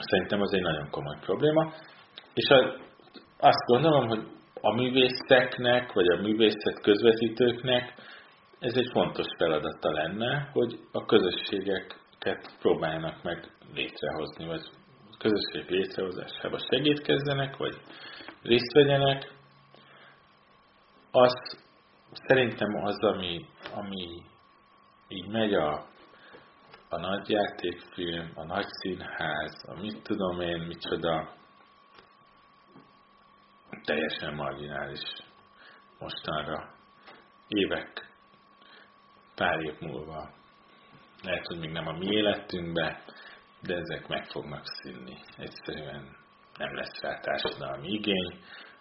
Szerintem az egy nagyon komoly probléma. És azt gondolom, hogy a művészeknek, vagy a művészet közvetítőknek ez egy fontos feladata lenne, hogy a közösségeket próbáljanak meg létrehozni, vagy a közösség létrehozásába segítkezzenek, vagy részt vegyenek. Az szerintem az, ami, ami így megy a a nagy játékfilm, a nagy színház, a mit tudom én, micsoda, teljesen marginális mostanra. Évek, pár év múlva, lehet, hogy még nem a mi életünkbe, de ezek meg fognak színni. Egyszerűen nem lesz rá társadalmi igény.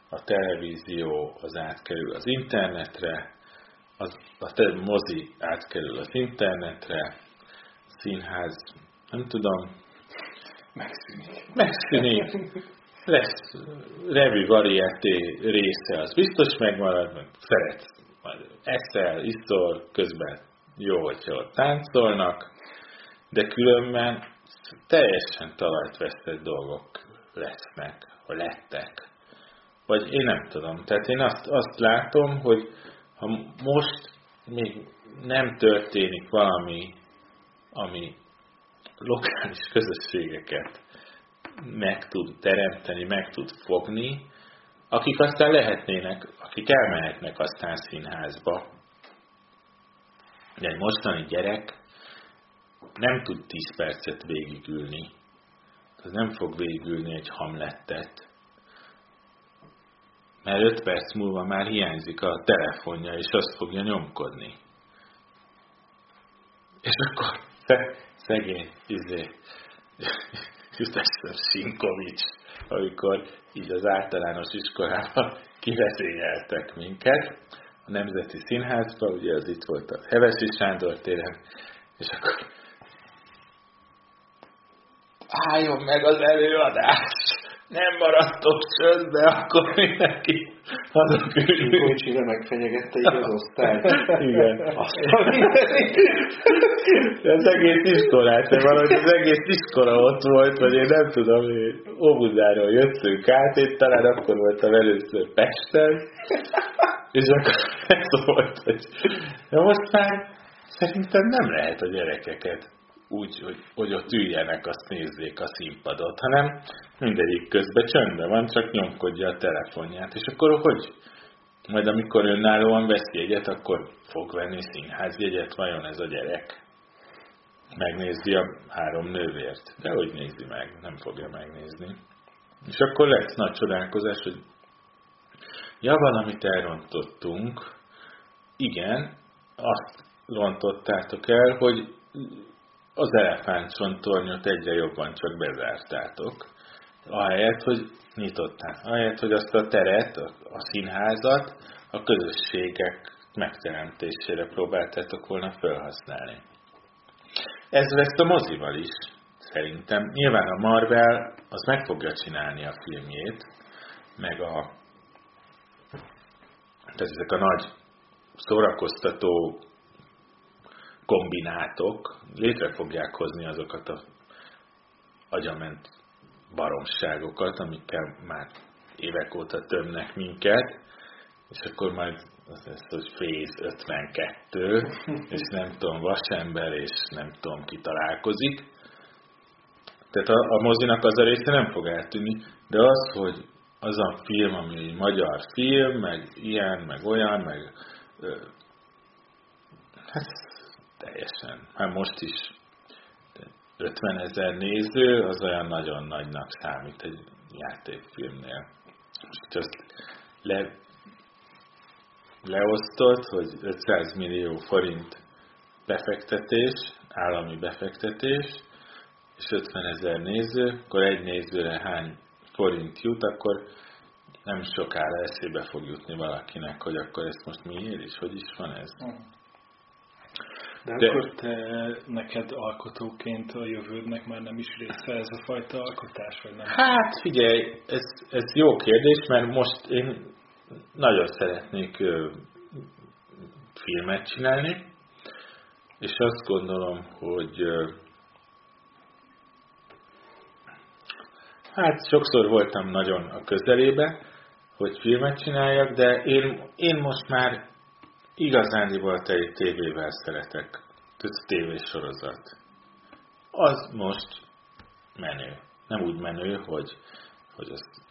A televízió az átkerül az internetre, az, a mozi átkerül az internetre, színház, nem tudom. Megszűnik. Megszűnik. Lesz revű variété része, az biztos megmarad, mert szeretsz, majd eszel, iszol, közben jó, hogyha ott táncolnak, de különben teljesen talajt vesztett dolgok lesznek, vagy lettek. Vagy én nem tudom. Tehát én azt, azt látom, hogy ha most még nem történik valami ami lokális közösségeket meg tud teremteni, meg tud fogni, akik aztán lehetnének, akik elmehetnek aztán színházba. De egy mostani gyerek nem tud 10 percet végigülni. Az nem fog végigülni egy hamlettet. Mert 5 perc múlva már hiányzik a telefonja, és azt fogja nyomkodni. És akkor szegény, izé, jut Sinkovics, amikor így az általános iskolában kivezényeltek minket, a Nemzeti Színházba, ugye az itt volt a Hevesi Sándor téren, és akkor álljon meg az előadás! Nem maradtok csöndbe, akkor mindenki hazaküljünk. Sinkovicsira megfenyegette így az osztály. Igen. az egész iskolát, de valahogy az egész iskola ott volt, vagy én nem tudom, hogy Óbudáról jöttünk át, én talán akkor voltam először Pesten, És akkor ez volt, hogy de most már szerintem nem lehet a gyerekeket úgy, hogy, hogy ott üljenek, azt nézzék a színpadot, hanem mindegyik közben csöndben van, csak nyomkodja a telefonját. És akkor hogy? Majd amikor önállóan vesz jegyet, akkor fog venni színházjegyet, vajon ez a gyerek? Megnézi a három nővért. De hogy nézi meg, nem fogja megnézni. És akkor lesz nagy csodálkozás, hogy ja, valamit elrontottunk. Igen, azt rontottátok el, hogy az elefántcsontornyot egyre jobban csak bezártátok. Ahelyett, hogy nyitották. Ahelyett, hogy azt a teret, a színházat a közösségek megteremtésére próbáltátok volna felhasználni. Ez lesz a mozival is, szerintem. Nyilván a Marvel az meg fogja csinálni a filmjét, meg a tehát ezek a nagy szórakoztató kombinátok létre fogják hozni azokat a agyament baromságokat, amikkel már évek óta tömnek minket, és akkor majd az lesz, hogy Phase 52, és nem tudom, vasember, és nem tudom, ki találkozik. Tehát a, a mozinak az a része nem fog eltűnni, de az, hogy az a film, ami egy magyar film, meg ilyen, meg olyan, meg hát teljesen. Hát most is 50 ezer néző, az olyan nagyon nagynak számít egy játékfilmnél. Most azt le, leosztott, hogy 500 millió forint befektetés, állami befektetés, és 50 ezer néző, akkor egy nézőre hány forint jut, akkor nem sokára eszébe fog jutni valakinek, hogy akkor ezt most miért is, hogy is van ez. De, De akkor te, neked alkotóként a jövődnek már nem is része ez a fajta alkotás, vagy nem? Hát figyelj, ez, ez jó kérdés, mert most én nagyon szeretnék ö, filmet csinálni, és azt gondolom, hogy ö, hát sokszor voltam nagyon a közelébe, hogy filmet csináljak, de én, én most már igazándiból egy tévével szeretek, tehát tévésorozat. Az most menő. Nem úgy menő, hogy, hogy azt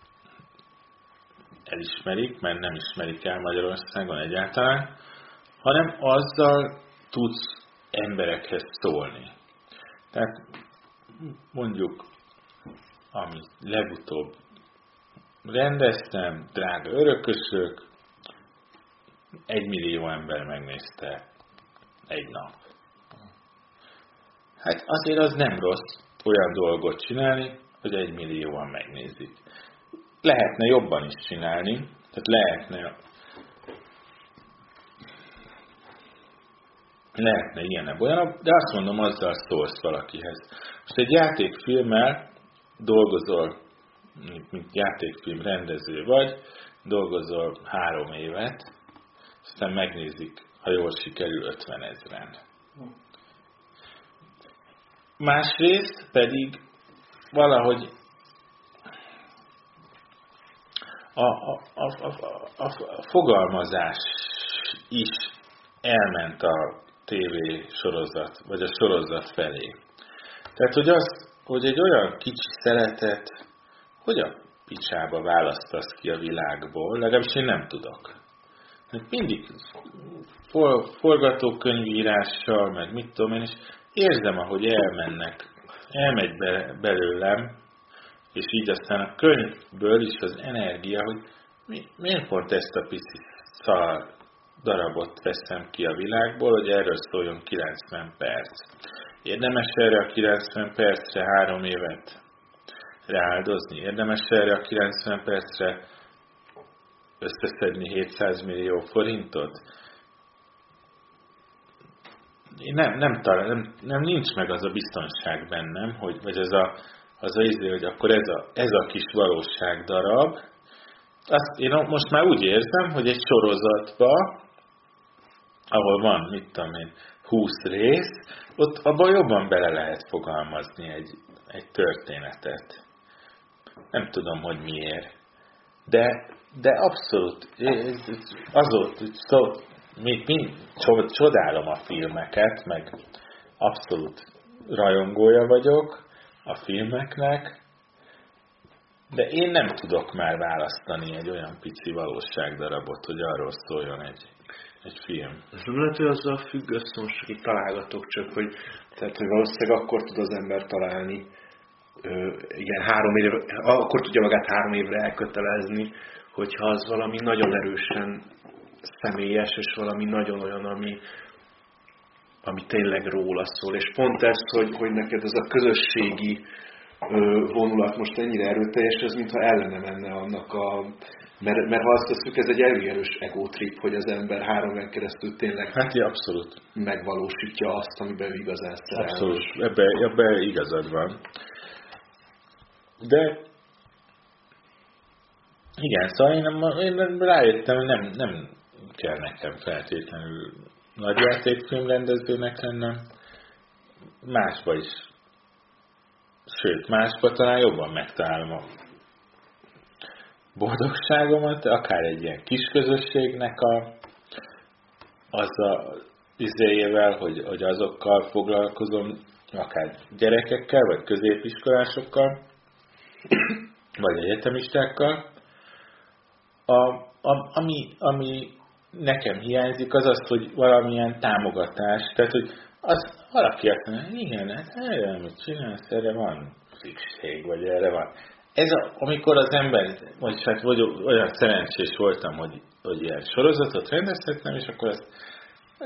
elismerik, mert nem ismerik el Magyarországon egyáltalán, hanem azzal tudsz emberekhez szólni. Tehát mondjuk, amit legutóbb rendeztem, drága örökösök, egy millió ember megnézte egy nap. Hát azért az nem rossz olyan dolgot csinálni, hogy egy millióan megnézik. Lehetne jobban is csinálni, tehát lehetne lehetne ilyen olyan, de azt mondom, azzal szólsz valakihez. Most egy játékfilmmel dolgozol, mint játékfilm rendező vagy, dolgozol három évet, aztán megnézik, ha jól sikerül 50 ezeren. Másrészt pedig valahogy a, a, a, a, a, fogalmazás is elment a TV sorozat, vagy a sorozat felé. Tehát, hogy az, hogy egy olyan kicsi szeretet, hogy a picsába választasz ki a világból, legalábbis én nem tudok. Mindig for, forgatókönyvírással, meg mit tudom én, és érzem, ahogy elmennek, elmegy be, belőlem, és így aztán a könyvből is az energia, hogy mi, miért pont ezt a pici szar darabot veszem ki a világból, hogy erről szóljon 90 perc. Érdemes erre a 90 percre három évet rááldozni? Érdemes erre a 90 percre összeszedni 700 millió forintot? Én nem, nem, talán, nem, nem nincs meg az a biztonság bennem, hogy, vagy az a, az a izé, hogy akkor ez a, ez a kis valóság darab, azt én most már úgy érzem, hogy egy sorozatba, ahol van, mit tudom én, 20 rész, ott abban jobban bele lehet fogalmazni egy, egy történetet. Nem tudom, hogy miért. De, de abszolút, azóta, szó, még mind, csodálom a filmeket, meg abszolút rajongója vagyok a filmeknek, de én nem tudok már választani egy olyan pici valóságdarabot, hogy arról szóljon egy, egy film. Ez nem lehet, hogy azzal függ össze, most csak itt találgatok csak, hogy, tehát, hogy valószínűleg akkor tud az ember találni, igen, három évre, akkor tudja magát három évre elkötelezni, hogyha az valami nagyon erősen személyes, és valami nagyon olyan, ami, ami tényleg róla szól. És pont ez, hogy, hogy neked ez a közösségi vonulat most ennyire erőteljes, ez mintha ellene menne annak a... Mert, mert ha azt tesszük, ez egy erős egotrip, hogy az ember három éven keresztül tényleg hát, ja, abszolút. megvalósítja azt, amiben ő igazán szerelmes. Abszolút, ebbe, ebbe igazad van. De igen, szóval én, én rájöttem, hogy nem, nem kell nekem feltétlenül nagy játékfilmrendezőnek lennem. Másba is sőt, máskor talán jobban megtalálom a boldogságomat, akár egy ilyen kis közösségnek a, az a izéjével, hogy, hogy azokkal foglalkozom, akár gyerekekkel, vagy középiskolásokkal, vagy egyetemistákkal. A, a, ami, ami nekem hiányzik, az az, hogy valamilyen támogatás, tehát, hogy az valaki azt mondja, igen, hát erre, amit csinálsz, erre van szükség, vagy erre van. Ez a, amikor az ember, vagy hát vagy olyan szerencsés voltam, hogy, hogy ilyen sorozatot rendezhettem, és akkor azt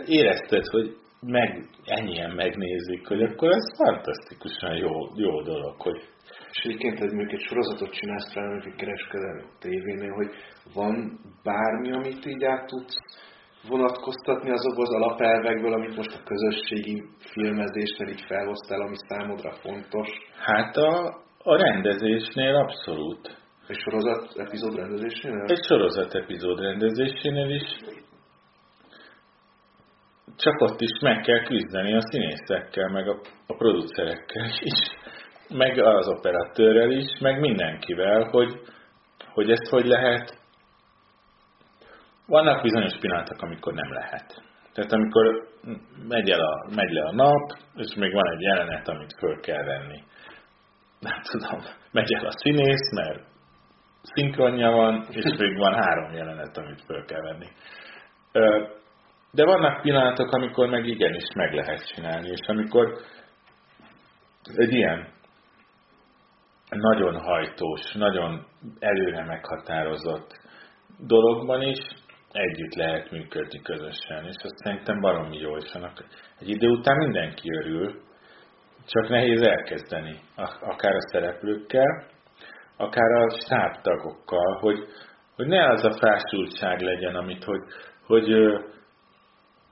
érezted, hogy meg, ennyien megnézik, hogy akkor ez fantasztikusan jó, jó dolog, hogy és egyébként, hogy mondjuk egy sorozatot csinálsz fel, mondjuk egy kereskedelmi tévénél, hogy van bármi, amit így át tudsz vonatkoztatni azokból az alapelvekből, amit most a közösségi filmezésnél így felhoztál, ami számodra fontos? Hát a, a rendezésnél abszolút. Egy sorozat epizód rendezésénél? Egy sorozat epizód rendezésénél is. Csak ott is meg kell küzdeni a színészekkel, meg a, a producerekkel is, meg az operatőrrel is, meg mindenkivel, hogy, hogy ezt hogy lehet vannak bizonyos pillanatok, amikor nem lehet. Tehát amikor megy, el a, megy le a nap, és még van egy jelenet, amit föl kell venni. Nem tudom, megy el a színész, mert szinkronja van, és még van három jelenet, amit föl kell venni. De vannak pillanatok, amikor meg igenis meg lehet csinálni, és amikor egy ilyen nagyon hajtós, nagyon előre meghatározott dologban is együtt lehet működni közösen, és azt szerintem baromi jó, és annak egy idő után mindenki örül, csak nehéz elkezdeni, akár a szereplőkkel, akár a stábtagokkal, hogy, hogy ne az a fásultság legyen, amit, hogy, hogy,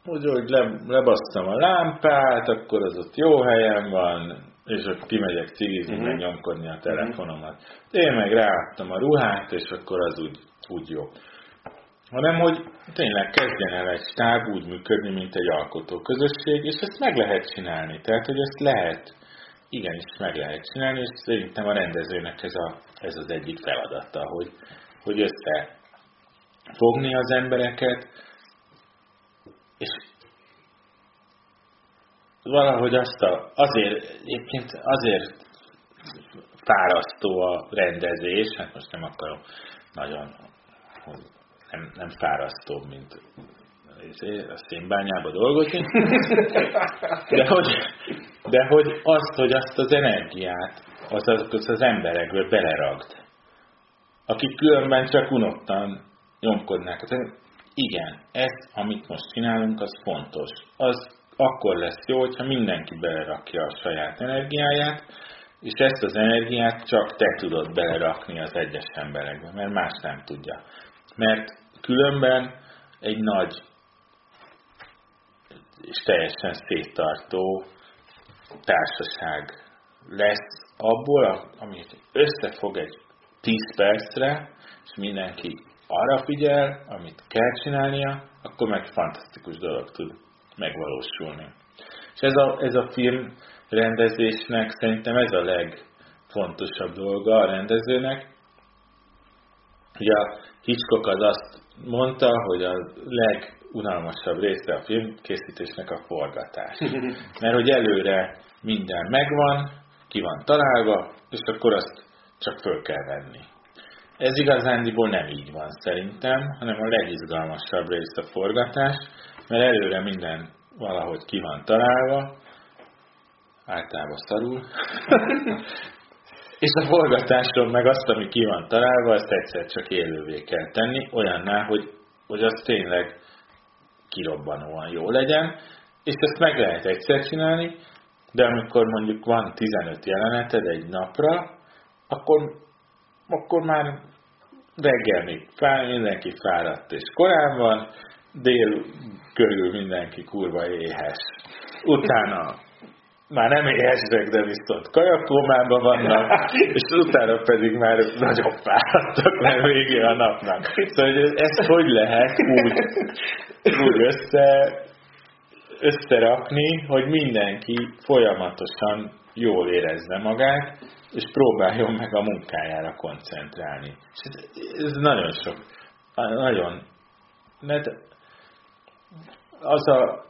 hogy, hogy le, lebasztam a lámpát, akkor az ott jó helyen van, és ott kimegyek cigizni, uh-huh. meg nyomkodni a telefonomat. Én meg ráadtam a ruhát, és akkor az úgy, úgy jó hanem hogy tényleg kezdjen el egy stáb úgy működni, mint egy alkotó közösség, és ezt meg lehet csinálni. Tehát, hogy ezt lehet, igenis meg lehet csinálni, és szerintem a rendezőnek ez, a, ez az egyik feladata, hogy, hogy össze fogni az embereket, és valahogy azt a, azért, egyébként azért fárasztó a rendezés, hát most nem akarom nagyon nem, nem fárasztóbb, mint a szénbányába dolgozni, de hogy, de hogy azt, hogy azt az energiát az, az, az emberekből beleragd, akik különben csak unottan nyomkodnák. Igen, ez, amit most csinálunk, az fontos. Az akkor lesz jó, hogyha mindenki belerakja a saját energiáját, és ezt az energiát csak te tudod belerakni az egyes emberekbe, mert más nem tudja. Mert különben egy nagy és teljesen széttartó társaság lesz abból, amit összefog egy 10 percre, és mindenki arra figyel, amit kell csinálnia, akkor meg fantasztikus dolog tud megvalósulni. És ez a, ez a film rendezésnek szerintem ez a legfontosabb dolga a rendezőnek, Ugye a Hitchcock az azt mondta, hogy a legunalmasabb része a filmkészítésnek a forgatás. Mert hogy előre minden megvan, ki van találva, és akkor azt csak föl kell venni. Ez igazándiból nem így van szerintem, hanem a legizgalmasabb rész a forgatás, mert előre minden valahogy ki van találva, általában szarul, és a forgatáson meg azt, ami ki van találva, azt egyszer csak élővé kell tenni, olyanná, hogy, hogy az tényleg kirobbanóan jó legyen, és ezt meg lehet egyszer csinálni, de amikor mondjuk van 15 jeleneted egy napra, akkor, akkor már reggel még fáj, mindenki fáradt és korán van, dél körül mindenki kurva éhes. Utána már nem éhesek, de viszont kajakómában vannak, és utána pedig már nagyon fáradtak, mert végén a napnak. Szóval hogy ezt hogy lehet úgy, úgy össze, összerakni, hogy mindenki folyamatosan jól érezze magát, és próbáljon meg a munkájára koncentrálni. És ez, ez nagyon sok, nagyon, mert az a,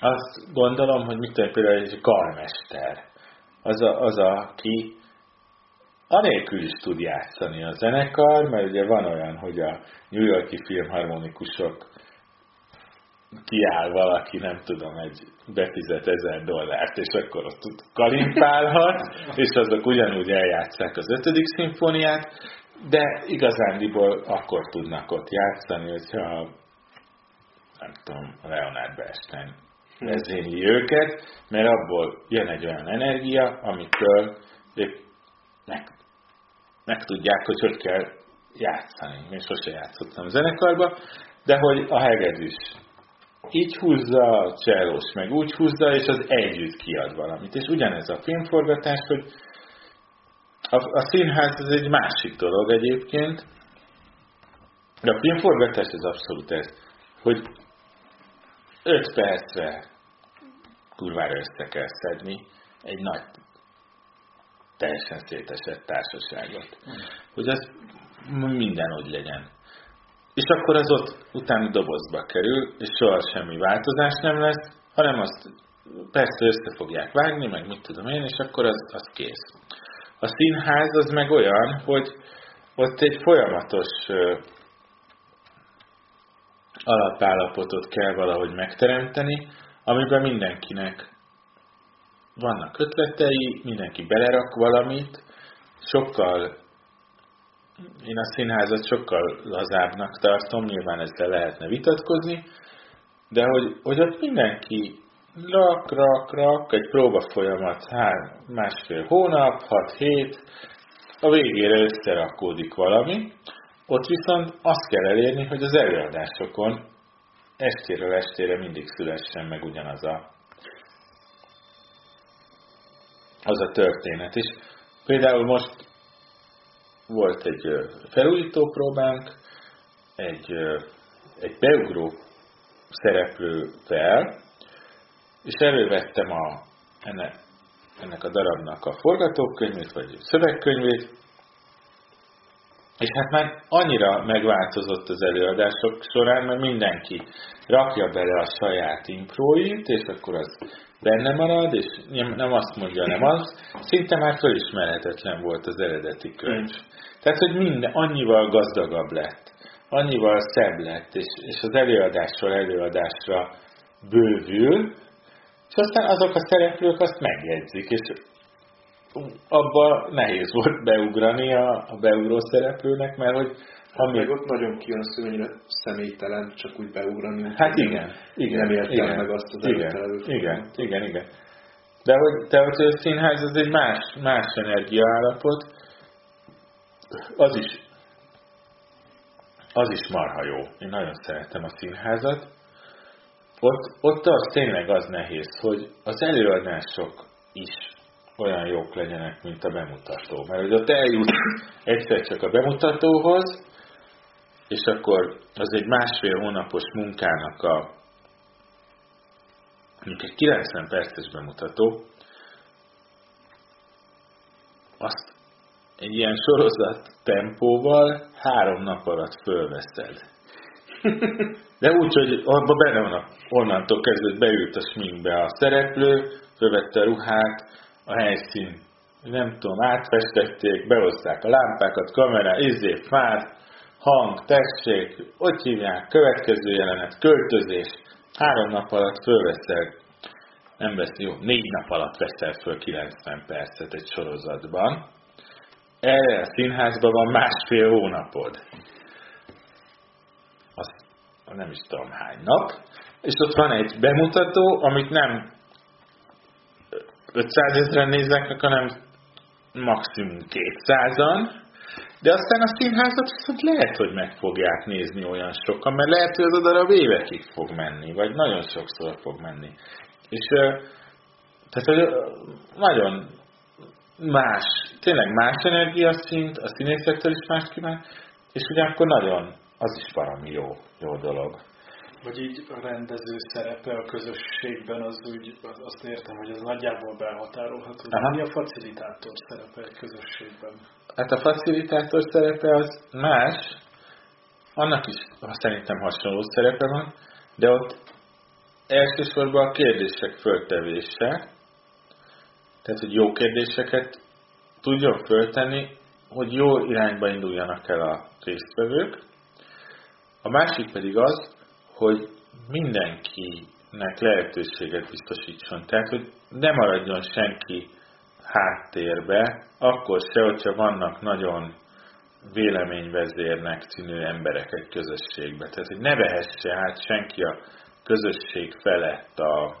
azt gondolom, hogy mit tudom, például egy karmester, az, a, az a, aki anélkül is tud játszani a zenekar, mert ugye van olyan, hogy a New Yorki filmharmonikusok kiáll valaki, nem tudom, egy befizet ezer dollárt, és akkor ott kalimpálhat, és azok ugyanúgy eljátszák az ötödik szimfóniát, de igazándiból akkor tudnak ott játszani, hogyha nem tudom, Leonard Bernstein vezényli őket, mert abból jön egy olyan energia, amitől ők meg, meg tudják, hogy hogy kell játszani. Én sose játszottam zenekarba, de hogy a hegedűs így húzza, a csellós meg úgy húzza, és az együtt kiad valamit. És ugyanez a filmforgatás, hogy a, a színház ez egy másik dolog egyébként, de a filmforgatás ez abszolút ez, hogy 5 percre kurvára össze kell szedni egy nagy, teljesen szétesett társaságot. Hogy ez minden úgy legyen. És akkor az ott utána dobozba kerül, és soha semmi változás nem lesz, hanem azt persze össze fogják vágni, meg mit tudom én, és akkor az, az kész. A színház az meg olyan, hogy ott egy folyamatos alapállapotot kell valahogy megteremteni, amiben mindenkinek vannak ötletei, mindenki belerak valamit, sokkal, én a színházat sokkal lazábbnak tartom, nyilván ezzel lehetne vitatkozni, de hogy, hogy ott mindenki rak, rak, rak, egy próba folyamat, hár, másfél hónap, hat hét, a végére összerakódik valami, ott viszont azt kell elérni, hogy az előadásokon estéről estére mindig szülessen meg ugyanaz a, az a történet. És például most volt egy felújító próbánk, egy, egy beugró szereplővel, és elővettem a, ennek, ennek a darabnak a forgatókönyvét, vagy szövegkönyvét, és hát már annyira megváltozott az előadások során, mert mindenki rakja bele a saját impróit, és akkor az benne marad, és nem azt mondja, nem az. Szinte már fölismerhetetlen volt az eredeti könyv. Tehát, hogy minden annyival gazdagabb lett, annyival szebb lett, és, és az előadásról előadásra bővül, és aztán azok a szereplők azt megjegyzik, és abba nehéz volt beugrani a, a beugró szereplőnek, mert hogy ami... Meg ott nagyon kijön hogy mennyire személytelen csak úgy beugrani. Hát igen, igen. Nem értem igen, meg azt az igen, igen, igen, igen. De hogy, de hogy a színház az egy más, más energiaállapot, az is, az is marha jó. Én nagyon szeretem a színházat. Ott, ott az tényleg az nehéz, hogy az előadások is olyan jók legyenek, mint a bemutató. Mert hogy ott eljut egyszer csak a bemutatóhoz, és akkor az egy másfél hónapos munkának a mondjuk egy 90 perces bemutató, azt egy ilyen sorozat tempóval három nap alatt fölveszed. De úgy, hogy abban benne van, onnantól kezdve beült a sminkbe a szereplő, fölvette a ruhát, a helyszín, nem tudom, átfestették, behozták a lámpákat, kamerá, izé, fát, hang, tessék, hogy hívják, következő jelenet, költözés, három nap alatt fölveszel, nem vesz, jó, négy nap alatt veszel föl 90 percet egy sorozatban, erre a színházban van másfél hónapod. Az nem is tudom hány nap, és ott van egy bemutató, amit nem 500 ezeren néznek, hanem maximum 200-an, de aztán a színházat viszont lehet, hogy meg fogják nézni olyan sokan, mert lehet, hogy az a darab évekig fog menni, vagy nagyon sokszor fog menni. És tehát hogy nagyon más, tényleg más energiaszint, a színészektől is más kíván, és ugyanakkor nagyon, az is valami jó, jó dolog. Vagy így a rendező szerepe a közösségben, az úgy, azt értem, hogy az nagyjából behatárolható. Aha. Mi a facilitátor szerepe egy közösségben? Hát a facilitátor szerepe az más, annak is szerintem hasonló szerepe van, de ott elsősorban a kérdések föltevése, tehát, hogy jó kérdéseket tudjon föltenni, hogy jó irányba induljanak el a résztvevők. A másik pedig az, hogy mindenkinek lehetőséget biztosítson. Tehát, hogy ne maradjon senki háttérbe, akkor se, hogyha vannak nagyon véleményvezérnek tűnő emberek egy közösségbe. Tehát, hogy ne vehesse át senki a közösség felett a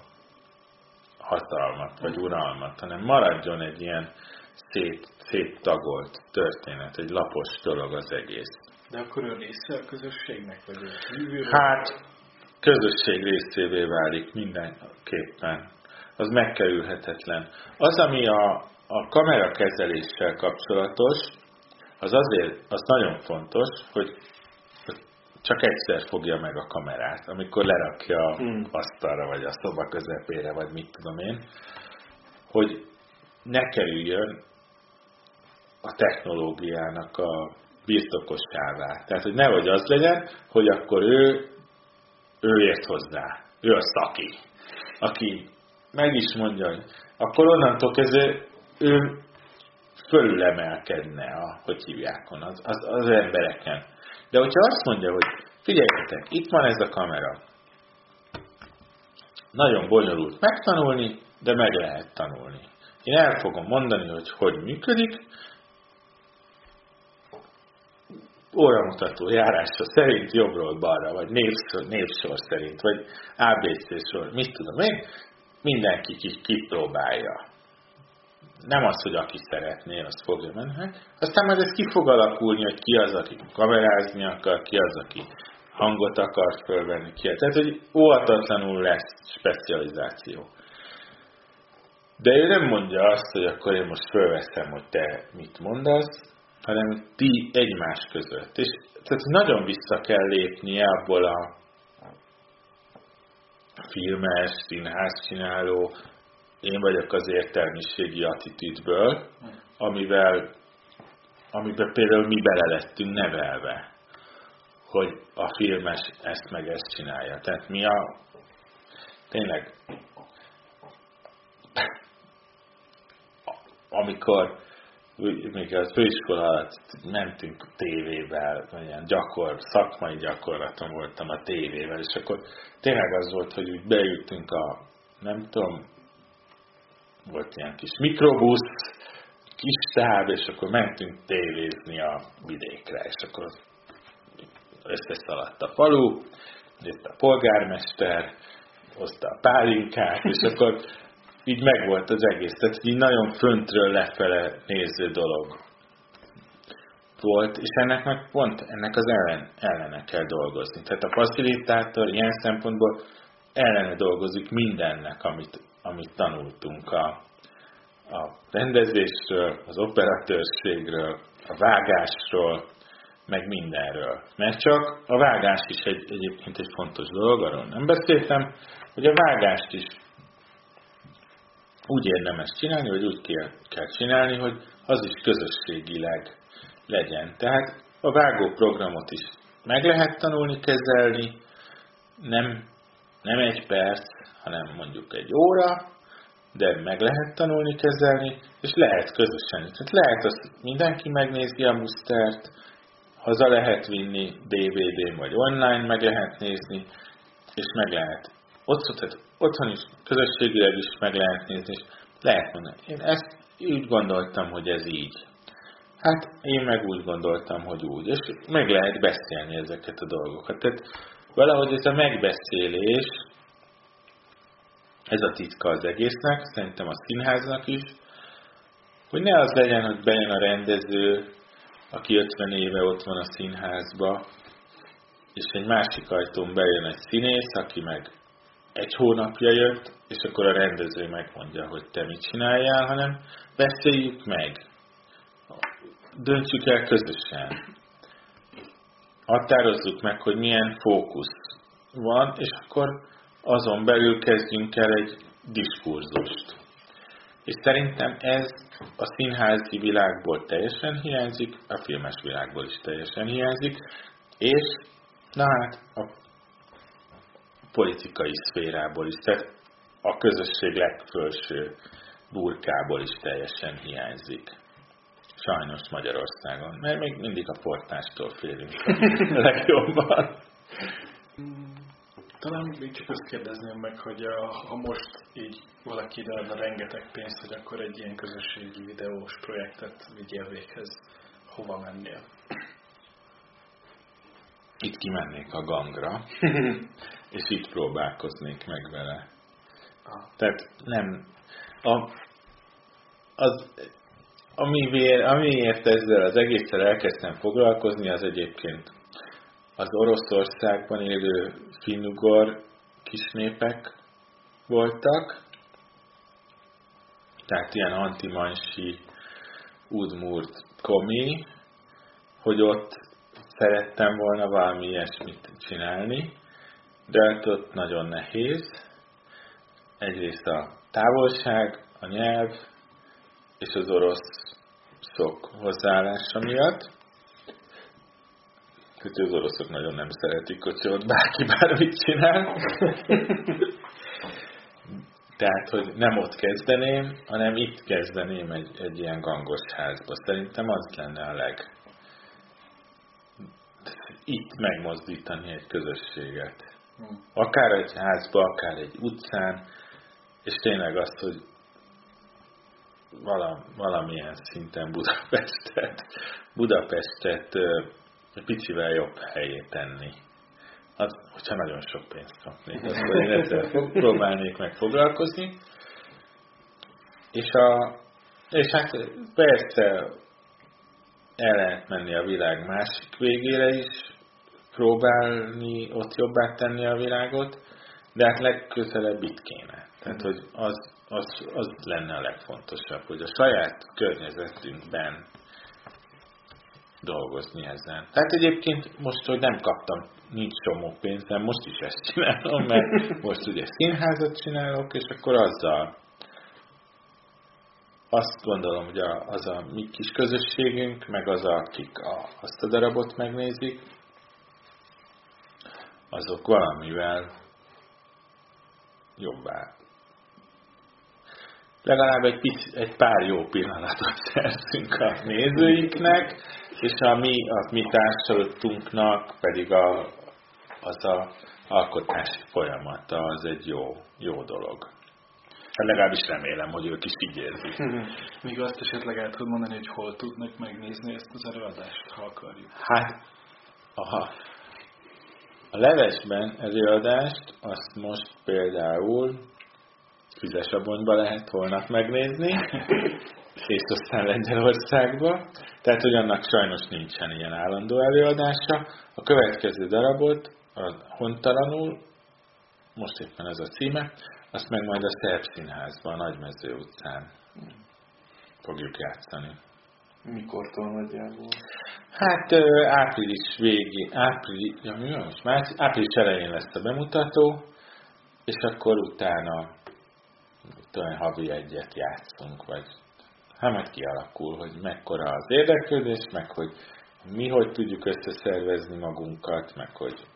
hatalmat, vagy uralmat, hanem maradjon egy ilyen szét, széttagolt történet, egy lapos dolog az egész. De akkor ő része a közösségnek, vagy ő Hát, közösség részévé válik mindenképpen. Az megkerülhetetlen. Az, ami a, a kamerakezeléssel kapcsolatos, az azért, az nagyon fontos, hogy csak egyszer fogja meg a kamerát, amikor lerakja a hmm. asztalra, vagy a szoba közepére, vagy mit tudom én, hogy ne kerüljön a technológiának a birtokosává. Tehát, hogy nehogy az legyen, hogy akkor ő, ő ért hozzá. Ő a szaki. Aki meg is mondja, hogy akkor onnantól kezdve ő fölülemelkedne, a, hogy hívják az, az, az embereken. De hogyha azt mondja, hogy figyeljetek, itt van ez a kamera, nagyon bonyolult megtanulni, de meg lehet tanulni. Én el fogom mondani, hogy hogy működik, óramutató járása szerint jobbról balra, vagy névsor, névsor szerint, vagy ABC sor, mit tudom én, mindenki kipróbálja. Nem az, hogy aki szeretné, az fogja menni. Aztán majd ez ki fog alakulni, hogy ki az, aki kamerázni akar, ki az, aki hangot akar fölvenni, ki. Tehát, hogy óvatatlanul lesz specializáció. De ő nem mondja azt, hogy akkor én most fölveszem, hogy te mit mondasz, hanem ti egymás között. És tehát nagyon vissza kell lépnie abból a filmes, színház csináló, én vagyok az értelmiségi attitűdből, amivel, amiben például mi bele lettünk nevelve, hogy a filmes ezt meg ezt csinálja. Tehát mi a tényleg amikor még a főiskola alatt mentünk tévével, olyan gyakor, szakmai gyakorlatom voltam a tévével, és akkor tényleg az volt, hogy úgy beültünk a, nem tudom, volt ilyen kis mikrobusz, kis táv, és akkor mentünk tévézni a vidékre, és akkor összeszaladt a falu, jött a polgármester, hozta a pálinkát, és akkor így megvolt az egész. Tehát így nagyon föntről lefele néző dolog volt, és ennek meg pont ennek az ellen, ellene kell dolgozni. Tehát a facilitátor ilyen szempontból ellene dolgozik mindennek, amit, amit tanultunk a, a rendezésről, az operatőrségről, a vágásról, meg mindenről. Mert csak a vágás is egy, egyébként egy fontos dolog, arról nem beszéltem, hogy a vágást is úgy érdemes csinálni, vagy úgy kell, kell csinálni, hogy az is közösségileg legyen. Tehát a vágó programot is meg lehet tanulni, kezelni, nem, nem egy perc, hanem mondjuk egy óra, de meg lehet tanulni, kezelni, és lehet közösen. Tehát lehet azt mindenki megnézi a mustert, haza lehet vinni DVD-n vagy online meg lehet nézni, és meg lehet. Ott, otthon is, közösségileg is meg lehet nézni, és lehet mondani. Én ezt úgy gondoltam, hogy ez így. Hát én meg úgy gondoltam, hogy úgy. És meg lehet beszélni ezeket a dolgokat. Tehát valahogy ez a megbeszélés, ez a titka az egésznek, szerintem a színháznak is, hogy ne az legyen, hogy bejön a rendező, aki 50 éve ott van a színházba, és egy másik ajtón bejön egy színész, aki meg egy hónapja jött, és akkor a rendező megmondja, hogy te mit csináljál, hanem beszéljük meg. Döntsük el közösen. Határozzuk meg, hogy milyen fókusz van, és akkor azon belül kezdjünk el egy diskurzust. És szerintem ez a színházi világból teljesen hiányzik, a filmes világból is teljesen hiányzik, és na hát a politikai szférából is, tehát a közösség legfelső burkából is teljesen hiányzik. Sajnos Magyarországon, mert még mindig a portástól félünk a legjobban. Talán még csak azt kérdezném meg, hogy ha most így valaki a rengeteg pénzt, hogy akkor egy ilyen közösségi videós projektet vigyél véghez, hova mennél? Itt kimennék a gangra, és itt próbálkoznék meg vele. Tehát nem... A, az, amiért, amiért ezzel az egésszel elkezdtem foglalkozni, az egyébként az Oroszországban élő finnugor kisnépek voltak, tehát ilyen antimansi udmurt komi, hogy ott szerettem volna valami ilyesmit csinálni, de hát nagyon nehéz. Egyrészt a távolság, a nyelv és az orosz szok hozzáállása miatt. hogy az oroszok nagyon nem szeretik, hogy ott bárki bármit csinál. Tehát, hogy nem ott kezdeném, hanem itt kezdeném egy, egy ilyen gangos házba. Szerintem az lenne a leg... Itt megmozdítani egy közösséget. Hmm. Akár egy házba, akár egy utcán, és tényleg azt, hogy valamilyen szinten Budapestet, Budapestet picivel jobb helyé tenni. Az, hogyha nagyon sok pénzt kapnék, akkor én ezzel próbálnék meg foglalkozni. És, a, és hát persze el lehet menni a világ másik végére is, próbálni ott jobbá tenni a világot, de hát legközelebb itt kéne. Tehát, hogy az, az, az lenne a legfontosabb, hogy a saját környezetünkben dolgozni ezen. Tehát egyébként most, hogy nem kaptam, nincs csomó pénzem, most is ezt csinálom, mert most ugye színházat csinálok, és akkor azzal azt gondolom, hogy az a mi kis közösségünk, meg az, akik a, azt a darabot megnézik, azok valamivel jobbá. Legalább egy, pic, egy pár jó pillanatot szerzünk a nézőinknek, és a mi, a mi társadalmunknak pedig a, az a alkotási folyamata az egy jó, jó dolog. Hát legalábbis remélem, hogy ők is így érzik. Még azt esetleg el tudod mondani, hogy hol tudnak megnézni ezt az előadást, ha akarjuk. Hát, aha. A levesben előadást azt most például Füzesabonyba lehet holnap megnézni, és aztán Lengyelországba. Tehát, hogy annak sajnos nincsen ilyen állandó előadása. A következő darabot, a Hontalanul, most éppen ez a címe, azt meg majd a Szerb Színházban, a Nagymező utcán fogjuk játszani. Mikortól nagyjából? Hát április végén, április, ja, mi van most? Április elején lesz a bemutató, és akkor utána talán havi egyet játszunk, vagy hát majd kialakul, hogy mekkora az érdeklődés, meg hogy mi hogy tudjuk összeszervezni magunkat, meg hogy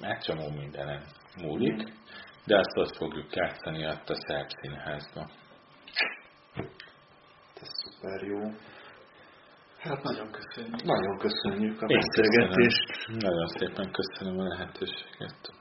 egy csomó mindenen múlik, de azt ott fogjuk játszani ott a szerb színházban. Ez szuper jó. Hát nagyon köszönjük. Nagyon köszönjük a beszélgetést. Nagyon szépen köszönöm a lehetőséget.